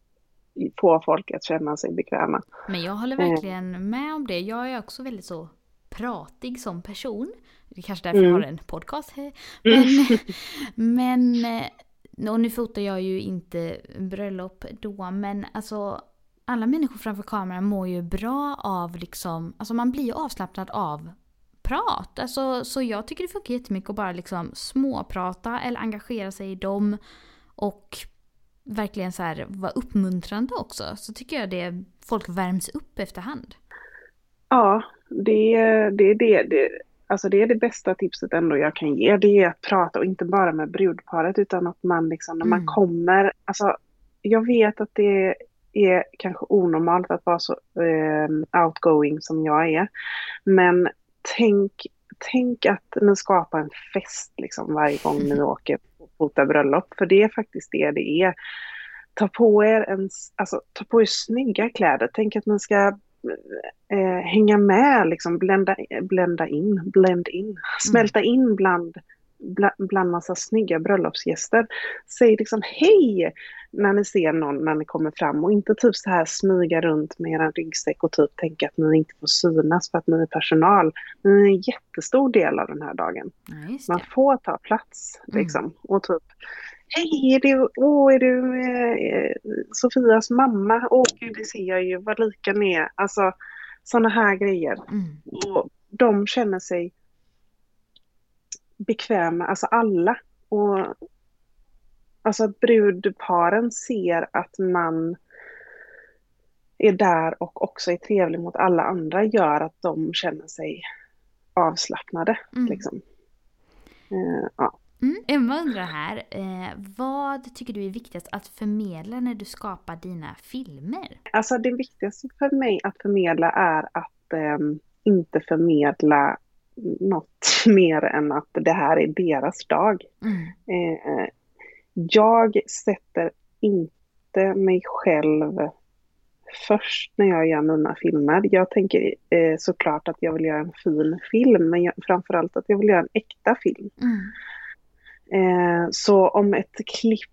får folk att känna sig bekväma. Men jag håller verkligen med om det. Jag är också väldigt så pratig som person. Det är kanske därför jag Mm. har en podcast. här. Men, men eh, och nu fotar jag ju inte bröllop då, men alltså alla människor framför kameran mår ju bra av liksom, alltså man blir ju avslappnad av prat. Alltså, så jag tycker det funkar jättemycket att bara liksom småprata eller engagera sig i dem och verkligen så här vara uppmuntrande också. Så tycker jag det, folk värms upp efterhand. Ja, det, det, det, det, alltså det är det bästa tipset ändå jag kan ge. Det är att prata och inte bara med brudparet utan att man liksom när man Mm. kommer, alltså jag vet att det är kanske onormalt att vara så eh, outgoing som jag är. Men tänk, tänk att ni skapar en fest liksom varje gång ni åker och fotar bröllop. För det är faktiskt det det är. Ta på er, en, alltså, ta på er snygga kläder. Tänk att ni ska eh, hänga med, liksom blända, blända in, blend in, smälta in bland, bland, bland massa snygga bröllopsgäster. Säg liksom hej när ni ser någon när ni kommer fram och inte typ så här smyga runt med er ryggsäck och typ tänka att ni inte får synas för att ni är personal. Ni är en jättestor del av den här dagen. Ja, Man får ta plats liksom. Och typ Hej, är du, åh, är du eh, Sofias mamma? Åh gud, det ser jag ju, vad lika ni är. Alltså sådana här grejer. Mm. Och de känner sig bekväma, alltså alla. Och alltså att brudparen ser att man är där och också är trevlig mot alla andra gör att de känner sig avslappnade. Mm. Liksom. Eh, ja. Mm. Emma undrar här, eh, vad tycker du är viktigast att förmedla när du skapar dina filmer? Alltså det viktigaste för mig att förmedla är att eh, inte förmedla något mer än att det här är deras dag. Mm. Eh, jag sätter inte mig själv först när jag gör mina filmer. Jag tänker eh, såklart att jag vill göra en fin film, men jag, framförallt att jag vill göra en äkta film. Mm. Eh, så om ett klipp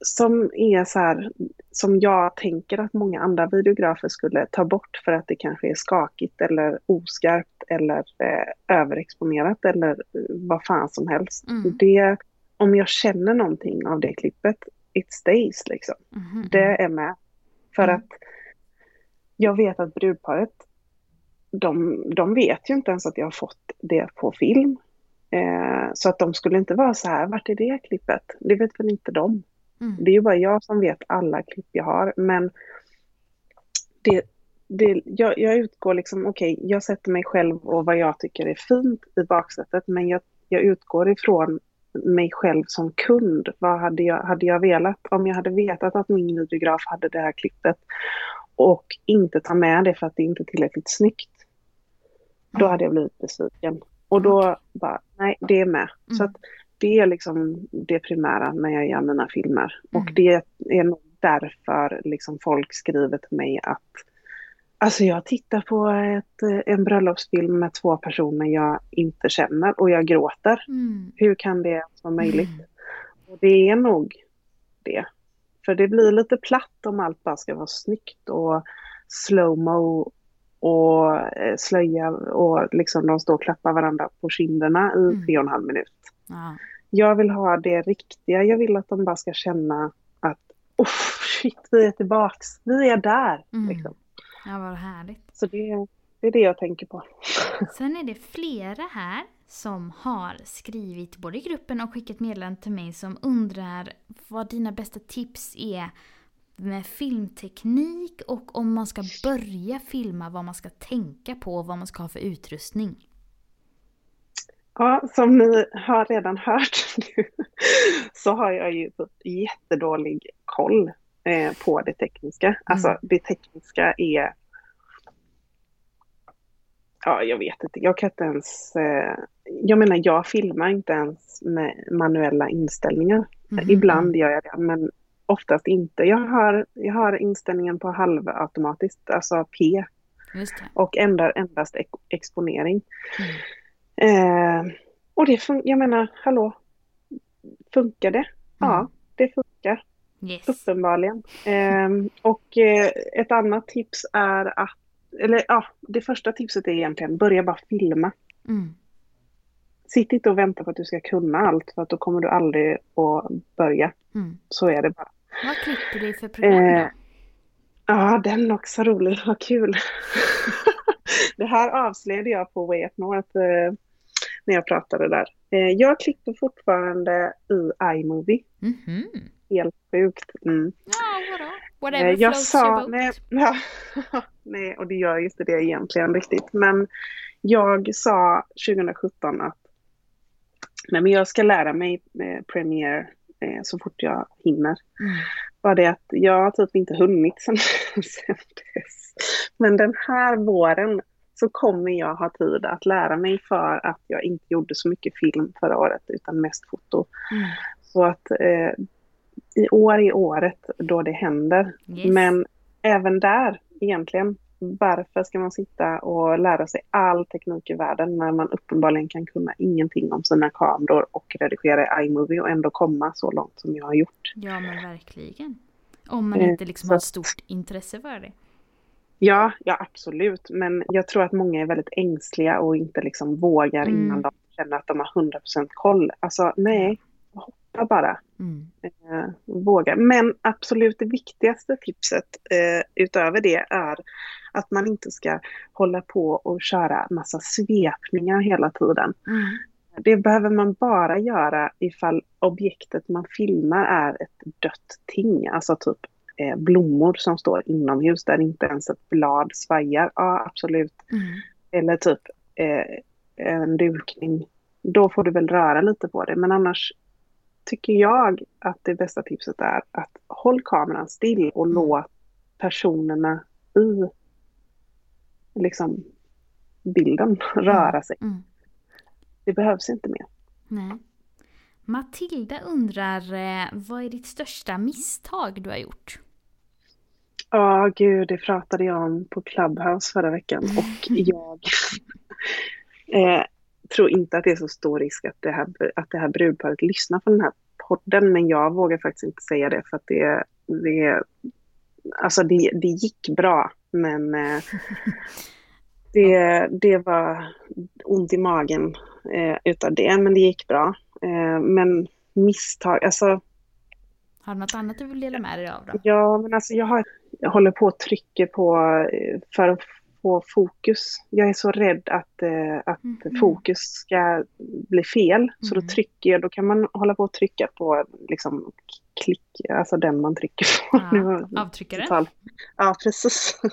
som är så här, som jag tänker att många andra videografer skulle ta bort för att det kanske är skakigt eller oskarpt eller eh, överexponerat eller vad fan som helst. Mm. Det, om jag känner någonting av det klippet, it stays liksom. Mhm. Det är med. För Mm. att jag vet att brudparet, de, de vet ju inte ens att jag har fått det på film. Eh, så att de skulle inte vara så här, vart är det klippet? Det vet väl inte de. Mm. Det är ju bara jag som vet alla klipp jag har. Men det, det, jag, jag utgår liksom, okej, jag sätter mig själv och vad jag tycker är fint i baksätet. Men jag, jag utgår ifrån mig själv som kund. Vad hade jag, hade jag velat? Om jag hade vetat att min videograf hade det här klippet och inte ta med det för att det inte är tillräckligt snyggt. Då Mm. hade jag blivit besviken. Och då bara, nej, det är med. Så Mm. att det är liksom det primära när jag gör mina filmer. Mm. Och det är nog därför liksom folk skriver till mig att Alltså jag tittar på ett, en bröllopsfilm med två personer jag inte känner och jag gråter. Mm. Hur kan det vara möjligt? Mm. Och det är nog det. För det blir lite platt om allt bara ska vara snyggt och slowmo och eh, slöja och liksom de står och klappar varandra på kinderna i Mm. tre och en halv minut. Ja. Jag vill ha det riktiga. Jag vill att de bara ska känna att oh, shit, vi är tillbaks. Vi är där. Mm. Liksom. Ja, vad härligt. Så det, det är det jag tänker på. Sen är det flera här som har skrivit både i gruppen och skickat meddelanden till mig som undrar vad dina bästa tips är med filmteknik och om man ska börja filma vad man ska tänka på och vad man ska ha för utrustning. Ja, som ni har redan hört nu så har jag ju jättedålig koll eh, på det tekniska. Alltså det tekniska är... Ja, jag vet inte. Jag kan inte ens... Eh, jag menar, jag filmar inte ens med manuella inställningar. Mhm. Ibland gör jag det, men oftast inte. Jag har, jag har inställningen på halvautomatiskt, alltså P, och ändrar endast ex- exponering. Mm. Eh, och det fun- jag menar, hallå, funkar det? Ja, Mm. det funkar Yes. uppenbarligen. Eh, och eh, ett annat tips är att, eller ja, det första tipset är egentligen börja bara filma. Mm. Sitt inte och vänta på att du ska kunna allt för att då kommer du aldrig att börja. Mm. Så är det bara. Vad klipper du för program Eh? Ja, den också rolig. Vad kul. det här avslöjade jag på Way Up North eh, när jag pratade där. Eh, jag klipper fortfarande i iMovie. Mhm. Helt sjukt. Mm. Ja, vadå? Whatever Eh, jag floats sa, your boat. nej, ja, nej, och det gör ju inte det egentligen riktigt. Men jag sa 2017 att nej, men jag ska lära mig eh, Premiere eh, så fort jag hinner. Mm. Var det att jag har typ inte hunnit sen, sen dess. Men den här våren så kommer jag ha tid att lära mig för att jag inte gjorde så mycket film förra året utan mest foto. Mm. Så att eh, i år är året då det händer. Yes. Men även där egentligen, varför ska man sitta och lära sig all teknik i världen när man uppenbarligen kan kunna ingenting om sina kameror och redigera i iMovie och ändå komma så långt som jag har gjort. Ja, men verkligen. Om man Eh, inte liksom så har ett stort intresse för det. Ja, ja absolut. Men jag tror att många är väldigt ängsliga och inte liksom vågar Mm. innan de känner att de har 100% koll. Alltså nej, hoppa bara. Mm. eh, våga. Men absolut det viktigaste tipset eh, utöver det är att man inte ska hålla på och köra massa svepningar hela tiden. Mm. Det behöver man bara göra ifall objektet man filmar är ett dött ting, alltså typ eh, blommor som står inomhus där inte ens ett blad svajar. Ja, absolut. Mm. Eller typ eh, en dukning. Då får du väl röra lite på det. Men annars tycker jag att det bästa tipset är att håll kameran still och Mm. låt personerna i liksom bilden röra sig. Mm. Det behövs inte mer. Nej. Matilda undrar, eh, vad är ditt största misstag du har gjort? Ja, gud, det pratade jag om på Clubhouse förra veckan och jag eh, tror inte att det är så stor risk att det, här, att det här brudparet lyssnar på den här podden, men jag vågar faktiskt inte säga det för att det, det, alltså det, det gick bra, men eh, det, det var ont i magen eh, utav det, men det gick bra. Eh, men misstag, alltså Har du något annat du vill dela med dig av då? Ja, men alltså jag, har, jag håller på att trycka på eh, för att få fokus. Jag är så rädd att, eh, att Mhm. fokus ska bli fel. Så då Mhm. trycker jag, då kan man hålla på att trycka på liksom klick, alltså den man trycker på. Ja, total- Ja, precis.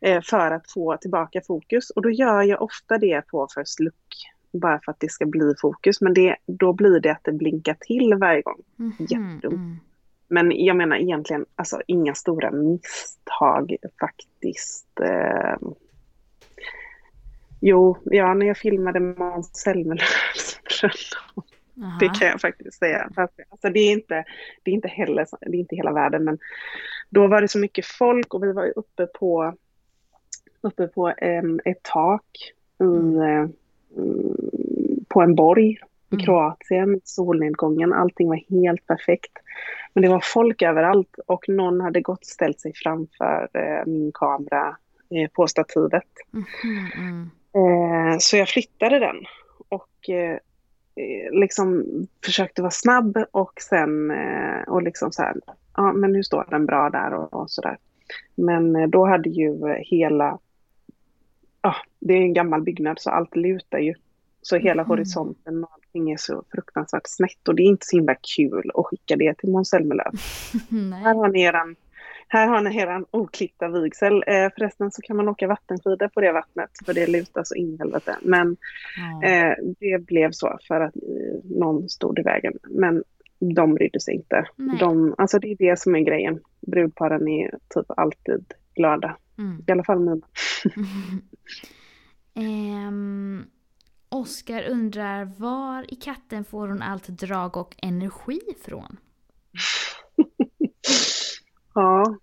Eh, för att få tillbaka fokus. Och då gör jag ofta det på first look. Bara för att det ska bli fokus. Men det, då blir det att det blinkar till varje gång. Mhm, jättedumt. Mm. Men jag menar egentligen, alltså inga stora misstag faktiskt. Eh, jo, ja, när jag filmade Måns Zelmerlöws bröllop, det kan jag faktiskt säga. Alltså det är inte, det är inte heller, det är inte hela världen, men då var det så mycket folk och vi var uppe på, uppe på em, ett tak i, eh, mm, på en borg i Mm. Kroatien, solnedgången, allting var helt perfekt. Men det var folk överallt och någon hade gått och ställt sig framför eh, min kamera eh, på stativet. Mhm, mm. Eh, så jag flyttade den och eh, eh, liksom försökte vara snabb och sen eh, och liksom så här, ja men nu står den bra där och, och så där. Men eh, då hade ju hela, ja det är en gammal byggnad så allt lutar ju. Så hela Mhm. horisonten och allting är så fruktansvärt snett och det är inte så himla kul att skicka det till Måns. Här har ni eran, här har ni eran oklippta vigsel. Eh, förresten så kan man åka vattenskidor på det vattnet för det lutar så in i helvete. Men eh, det blev så för att eh, någon stod i vägen. Men de brydde sig inte. Nej. De, alltså det är det som är grejen. Brudparen är typ alltid glada. Mm. I alla fall mina. Ehm, Oskar undrar, var i katten får hon allt drag och energi från? Ja.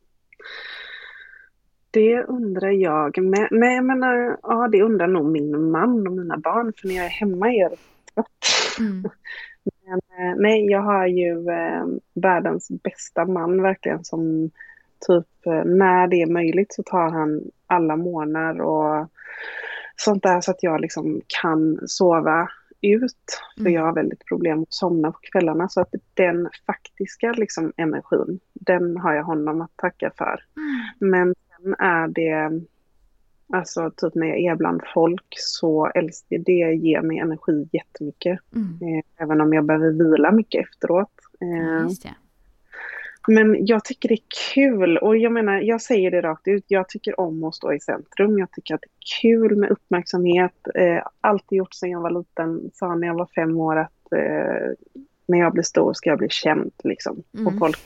Det undrar jag med. Nej men eh, ja, det undrar nog min man och mina barn. För när jag är hemma är jag trött. Mm. Men, eh, nej, jag har ju eh, världens bästa man verkligen som typ eh, när det är möjligt så tar han alla månader och sånt där så att jag liksom kan sova ut. För Mm. jag har väldigt problem att somna på kvällarna så att den faktiska liksom energin, den har jag honom att tacka för. Mm. Men sen är det, alltså typ när jag är bland folk så älskar det ger mig energi jättemycket. Mm. Eh, Även om jag behöver vila mycket efteråt. Eh, det. Men jag tycker det är kul och jag menar, jag säger det rakt ut. Jag tycker om att stå i centrum. Jag tycker att det är kul med uppmärksamhet. Eh, alltid gjort sedan jag var liten. Sa när jag var fem år att eh, när jag blir stor ska jag bli känd liksom. Mm. Och folk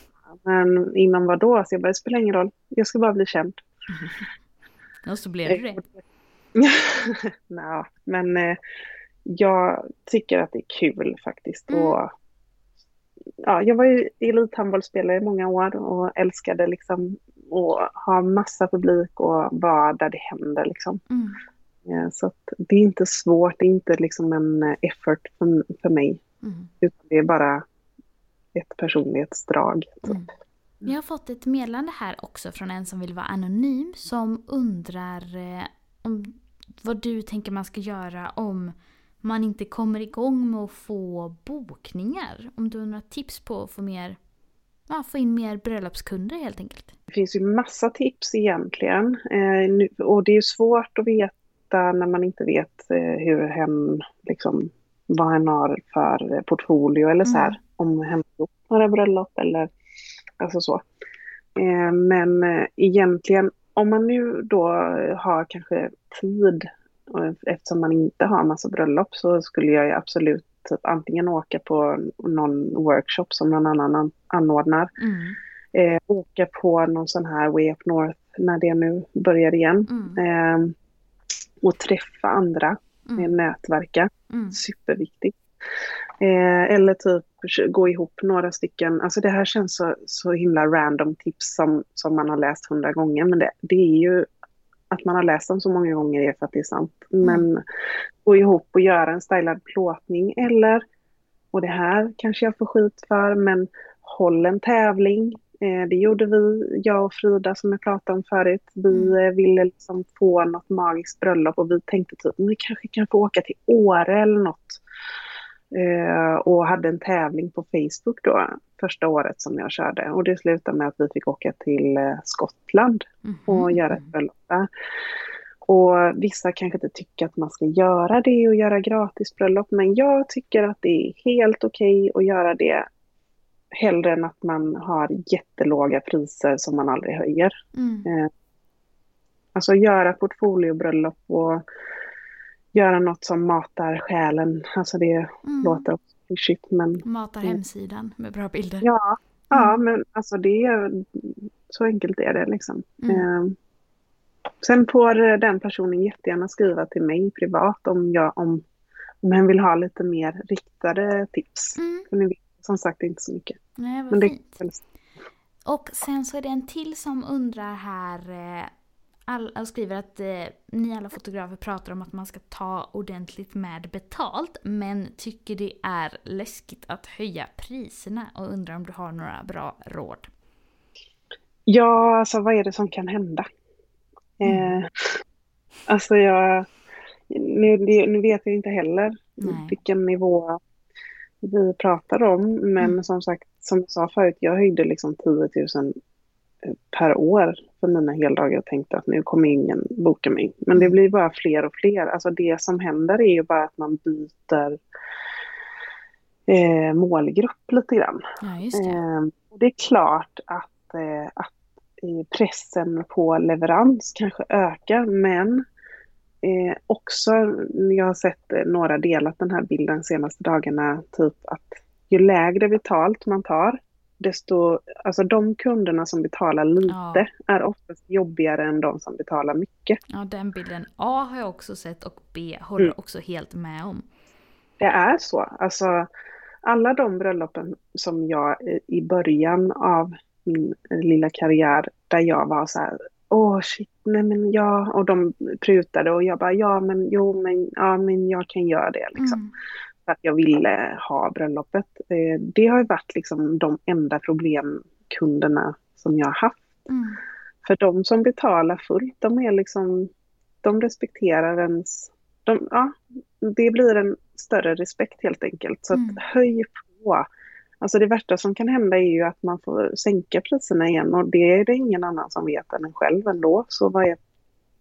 men innan vad då? Så jag bara, det spelar ingen roll. Jag ska bara bli känd. Och så blev du det. Nej, men eh, jag tycker att det är kul faktiskt. Mm. Och, ja, jag var ju elithandbollsspelare i många år och älskade liksom att ha massa publik och vara där det händer. Liksom. Mm. Eh, Så det är inte svårt, det är inte liksom en eh, effort för, för mig. Mm. Utan det är bara ett personlighetsdrag. Typ. Mm. Jag har fått ett meddelande här också från en som vill vara anonym som undrar eh, om vad du tänker man ska göra om man inte kommer igång med att få bokningar. Om du har några tips på att få, mer, ja, få in mer bröllopskunder helt enkelt. Det finns ju massa tips egentligen. Eh, och det är svårt att veta när man inte vet eh, hur hen, liksom, vad hen har för eh, portfolio eller så här. Mm. Om hen har gjort några bröllop eller alltså så. Eh, men egentligen om man nu då har kanske tid eftersom man inte har massa bröllop så skulle jag absolut typ antingen åka på någon workshop som någon annan anordnar. Mm. Eh, åka på någon sån här Way Up North när det nu börjar igen. Mm. Eh, och träffa andra, mm. nätverka. Mm. Superviktigt. Eh, eller typ gå ihop några stycken. Alltså det här känns så, så himla random tips som, som man har läst hundra gånger. Men det, det är ju att man har läst dem så många gånger är för att det är sant. Mm. Men gå ihop och göra en stylad plåtning eller, och det här kanske jag får skit för, men håll en tävling. Eh, det gjorde vi, jag och Frida som jag pratade om förut. Vi mm. Eh, ville liksom få något magiskt bröllop och vi tänkte typ, vi kanske kan få åka till Åre eller något. Eh, och hade en tävling på Facebook då, första året som jag körde. Och det slutade med att vi fick åka till eh, Skottland -hmm. och göra ett bröllop där. Och vissa kanske inte tycker att man ska göra det och göra gratis bröllop, men jag tycker att det är helt okej okay att göra det hellre än att man har jättelåga priser som man aldrig höjer. Mm. Eh, alltså göra portfoliobröllop och göra något som matar själen. Alltså det mm. låter också klyschigt men... Matar hemsidan med bra bilder. Ja, mm. ja men alltså det är... Så enkelt är det liksom. Mm. Eh, sen får den personen jättegärna skriva till mig privat om jag om, om hen vill ha lite mer riktade tips. Mm. För ni vet som sagt inte så mycket. Nej, vad men fint. Det... Och sen så är det en till som undrar här eh, alla skriver att eh, ni alla fotografer pratar om att man ska ta ordentligt med betalt men tycker det är läskigt att höja priserna och undrar om du har några bra råd? Ja, alltså vad är det som kan hända? Mm. Eh, alltså jag... Nu, nu vet jag inte heller Nej. vilken nivå vi pratar om men mm. som sagt, som jag sa förut, jag höjde liksom 10 000 per år för mina heldagar och tänkte att nu kommer ingen boka mig. Men det blir bara fler och fler. Alltså det som händer är ju bara att man byter eh, målgrupp lite grann. Ja, det. Eh, det. är klart att, eh, att pressen på leverans kanske ökar men eh, också, jag har sett några delat den här bilden senaste dagarna, typ att ju lägre betalt man tar desto, alltså de kunderna som betalar lite ja. är oftast jobbigare än de som betalar mycket. Ja, den bilden A har jag också sett och B håller mm. också helt med om. Det är så. Alltså, alla de bröllopen som jag i början av min lilla karriär, där jag var så här, åh shit, nej men ja, och de prutade och jag bara, ja men jo men, ja men jag kan göra det liksom. Mm att jag ville ha bröllopet. Eh, det har ju varit liksom de enda problemkunderna som jag har haft. Mm. För de som betalar fullt, de är liksom, de respekterar ens, de, ja, det blir en större respekt helt enkelt. Så mm. att höj på. Alltså det värsta som kan hända är ju att man får sänka priserna igen och det är det ingen annan som vet än en själv ändå. Så vad är...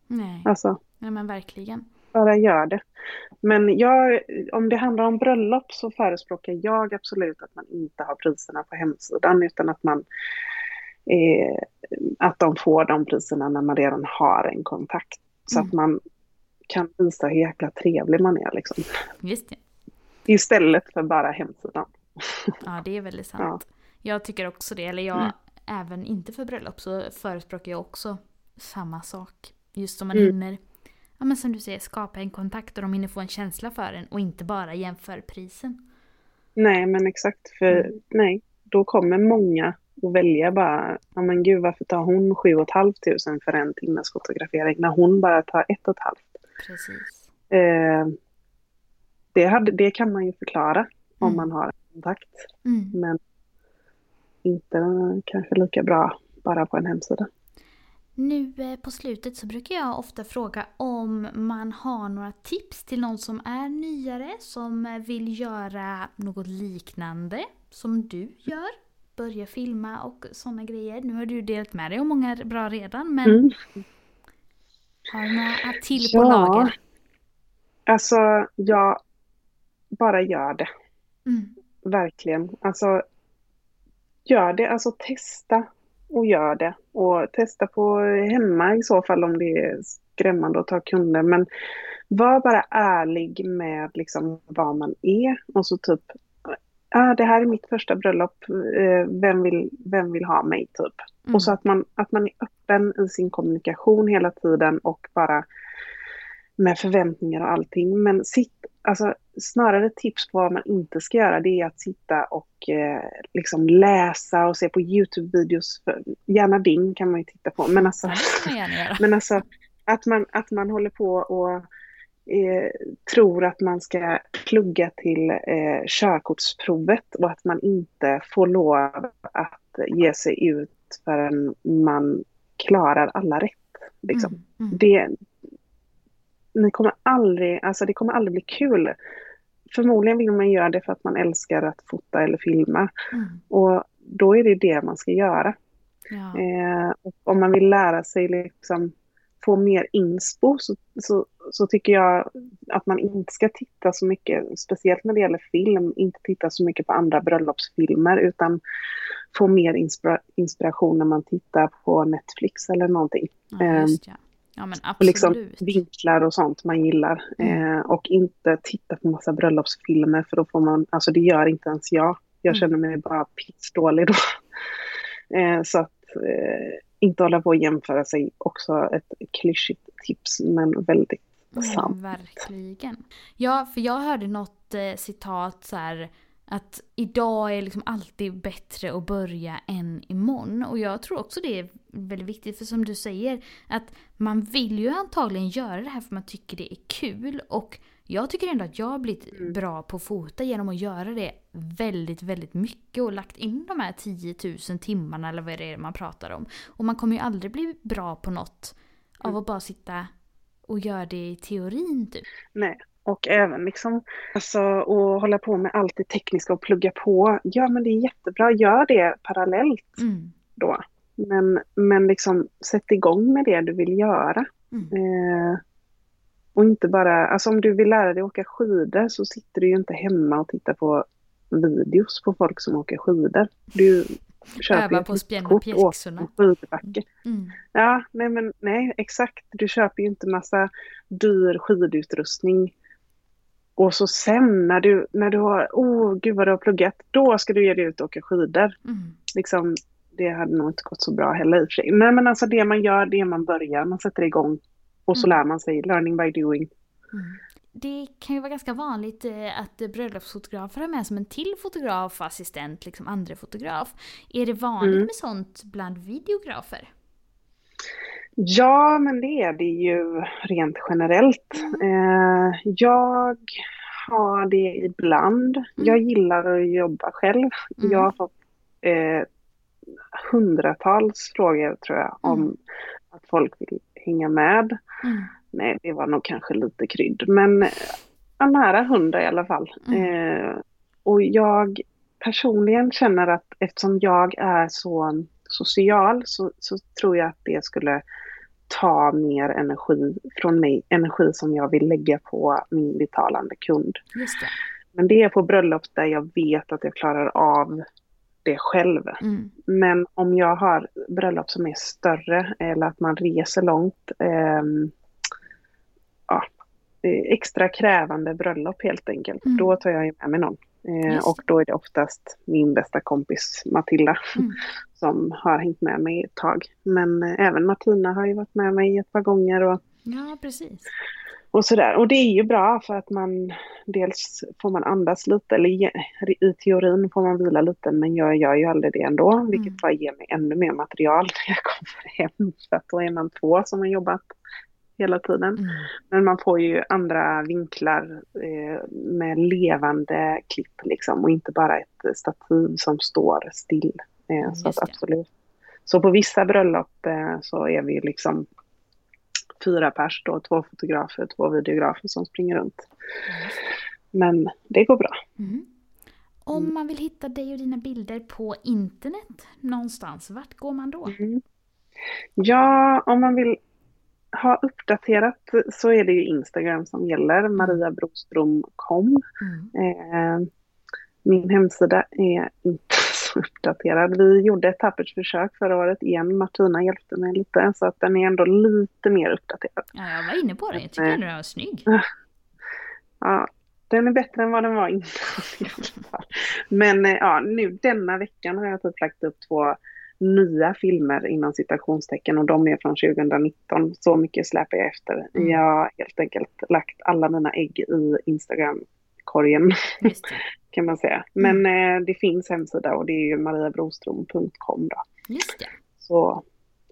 Nej, alltså, ja, men verkligen bara gör det. Men jag, om det handlar om bröllop så förespråkar jag absolut att man inte har priserna på hemsidan utan att man eh, att de får de priserna när man redan har en kontakt. Så mm. att man kan visa hur jäkla trevlig man är. Liksom. Just det. Istället för bara hemsidan. Ja, det är väldigt sant. Ja. Jag tycker också det. Eller jag, mm. även inte för bröllop så förespråkar jag också samma sak. Just som man mm. hinner ja, men som du säger, skapa en kontakt och de hinner få en känsla för en och inte bara jämför prisen. Nej, men exakt. För mm. nej, då kommer många att välja bara, ja men gud varför tar hon 7 500 för en timmes fotografering när hon bara tar ett och ett halvt. Precis. Eh, det, hade, det kan man ju förklara om mm. man har kontakt. Mm. Men inte kanske lika bra bara på en hemsida. Nu eh, på slutet så brukar jag ofta fråga om man har några tips till någon som är nyare, som vill göra något liknande som du gör. Börja filma och sådana grejer. Nu har du delat med dig om många bra redan, men mm. har du några till på ja. lager? Alltså, jag bara gör det. Mm. Verkligen. Alltså, gör det. Alltså testa och gör det. Och testa på hemma i så fall om det är skrämmande att ta kunder. Men var bara ärlig med liksom vad man är och så typ ah, det här är mitt första bröllop, eh, vem, vill, vem vill ha mig typ. Mm. Och så att man, att man är öppen i sin kommunikation hela tiden och bara med förväntningar och allting. Men sitt, alltså, snarare tips på vad man inte ska göra det är att sitta och eh, liksom läsa och se på YouTube-videos. Gärna din kan man ju titta på. Men alltså, men alltså att, man, att man håller på och eh, tror att man ska plugga till eh, körkortsprovet och att man inte får lov att ge sig ut förrän man klarar alla rätt. Liksom. Mm, mm. Det, ni kommer aldrig, alltså det kommer aldrig bli kul. Förmodligen vill man göra det för att man älskar att fota eller filma. Mm. Och då är det det man ska göra. Ja. Eh, om man vill lära sig liksom få mer inspo så, så, så, tycker jag att man inte ska titta så mycket, speciellt när det gäller film, inte titta så mycket på andra bröllopsfilmer utan få mer inspira inspiration när man tittar på Netflix eller någonting. Ja, just, ja. Men absolut. Och liksom vinklar och sånt man gillar. Mm. Eh, och inte titta på massa bröllopsfilmer för då får man, alltså det gör inte ens jag. Jag mm. känner mig bara pissdålig då. Eh, så att eh, inte hålla på och jämföra sig också ett klyschigt tips men väldigt sant. Verkligen. Ja, för jag hörde något eh, citat så här att idag är liksom alltid bättre att börja än imorgon. Och jag tror också det är väldigt viktigt, för som du säger, att man vill ju antagligen göra det här för man tycker det är kul. Och jag tycker ändå att jag har blivit mm. bra på att fota genom att göra det väldigt, väldigt mycket och lagt in de här 10 000 timmarna eller vad det är man pratar om. Och man kommer ju aldrig bli bra på något av mm. att bara sitta och göra det i teorin typ. Nej, och även liksom, alltså att hålla på med allt det tekniska och plugga på. Ja men det är jättebra, gör det parallellt mm. då. Men, men liksom sätt igång med det du vill göra. Mm. Eh, och inte bara, alltså om du vill lära dig åka skidor så sitter du ju inte hemma och tittar på videos på folk som åker skidor. Du köper Öva på att spjänna pjäxorna. skidbacke. Mm. Ja, nej men nej, exakt. Du köper ju inte massa dyr skidutrustning. Och så sen när du, när du har, oh gud vad du har pluggat, då ska du ge dig ut och åka skidor. Mm. Liksom, det hade nog inte gått så bra heller i och för sig. Nej men alltså det man gör, det man börjar, man sätter igång och så mm. lär man sig, learning by doing. Mm. Det kan ju vara ganska vanligt eh, att bröllopsfotografer har med som en till fotograf, assistent, liksom andra fotograf. Är det vanligt mm. med sånt bland videografer? Ja, men det är det ju rent generellt. Mm. Eh, jag har det ibland. Mm. Jag gillar att jobba själv. Mm. Jag har fått eh, hundratals frågor tror jag om mm. att folk vill hänga med. Mm. Nej, det var nog kanske lite krydd, men ja, nära hundra i alla fall. Mm. Eh, och jag personligen känner att eftersom jag är så social så, så tror jag att det skulle ta mer energi från mig, energi som jag vill lägga på min betalande kund. Det. Men det är på bröllop där jag vet att jag klarar av det själv. Mm. Men om jag har bröllop som är större eller att man reser långt, eh, ja, extra krävande bröllop helt enkelt, mm. då tar jag med mig någon. Eh, och då är det oftast min bästa kompis Matilda mm. som har hängt med mig ett tag. Men eh, även Martina har ju varit med mig ett par gånger. Och, ja, precis. Och sådär. Och det är ju bra för att man dels får man andas lite, eller i teorin får man vila lite, men jag gör ju aldrig det ändå, mm. vilket bara ger mig ännu mer material när jag kommer hem. För att då är man två som har jobbat hela tiden. Mm. Men man får ju andra vinklar eh, med levande klipp liksom och inte bara ett stativ som står still. Eh, så att absolut. Så på vissa bröllop eh, så är vi liksom fyra pers då, två fotografer, två videografer som springer runt. Mm. Men det går bra. Mm. Om man vill hitta dig och dina bilder på internet någonstans, vart går man då? Mm. Ja, om man vill ha uppdaterat så är det ju Instagram som gäller, mm. mariabroström.com. Mm. Eh, min hemsida är inte så uppdaterad. Vi gjorde ett tappert försök förra året igen. Martina hjälpte mig lite så att den är ändå lite mer uppdaterad. Ja, jag var inne på det. Jag tycker ändå den var snygg. Ja, den är bättre än vad den var innan i alla fall. Men eh, ja, nu denna veckan har jag typ lagt upp två nya filmer inom citationstecken och de är från 2019. Så mycket släpar jag efter. Mm. Jag har helt enkelt lagt alla mina ägg i Instagram-korgen kan man säga. Men eh, det finns hemsida och det är ju mariabrostrom.com då. Just det. Så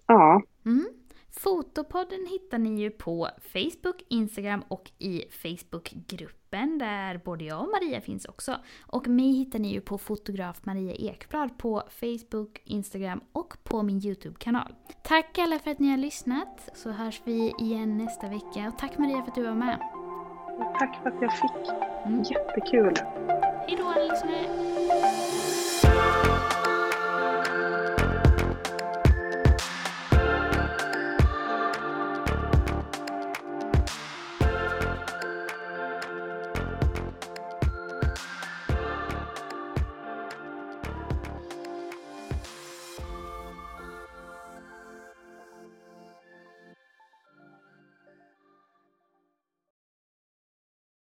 ja, Mm. Fotopodden hittar ni ju på Facebook, Instagram och i Facebookgruppen där både jag och Maria finns också. Och mig hittar ni ju på fotograf Maria Ekblad på Facebook, Instagram och på min YouTube-kanal. Tack alla för att ni har lyssnat så hörs vi igen nästa vecka. Och tack Maria för att du var med. tack för att jag fick. Mm. Jättekul. Hej då alla lyssnare!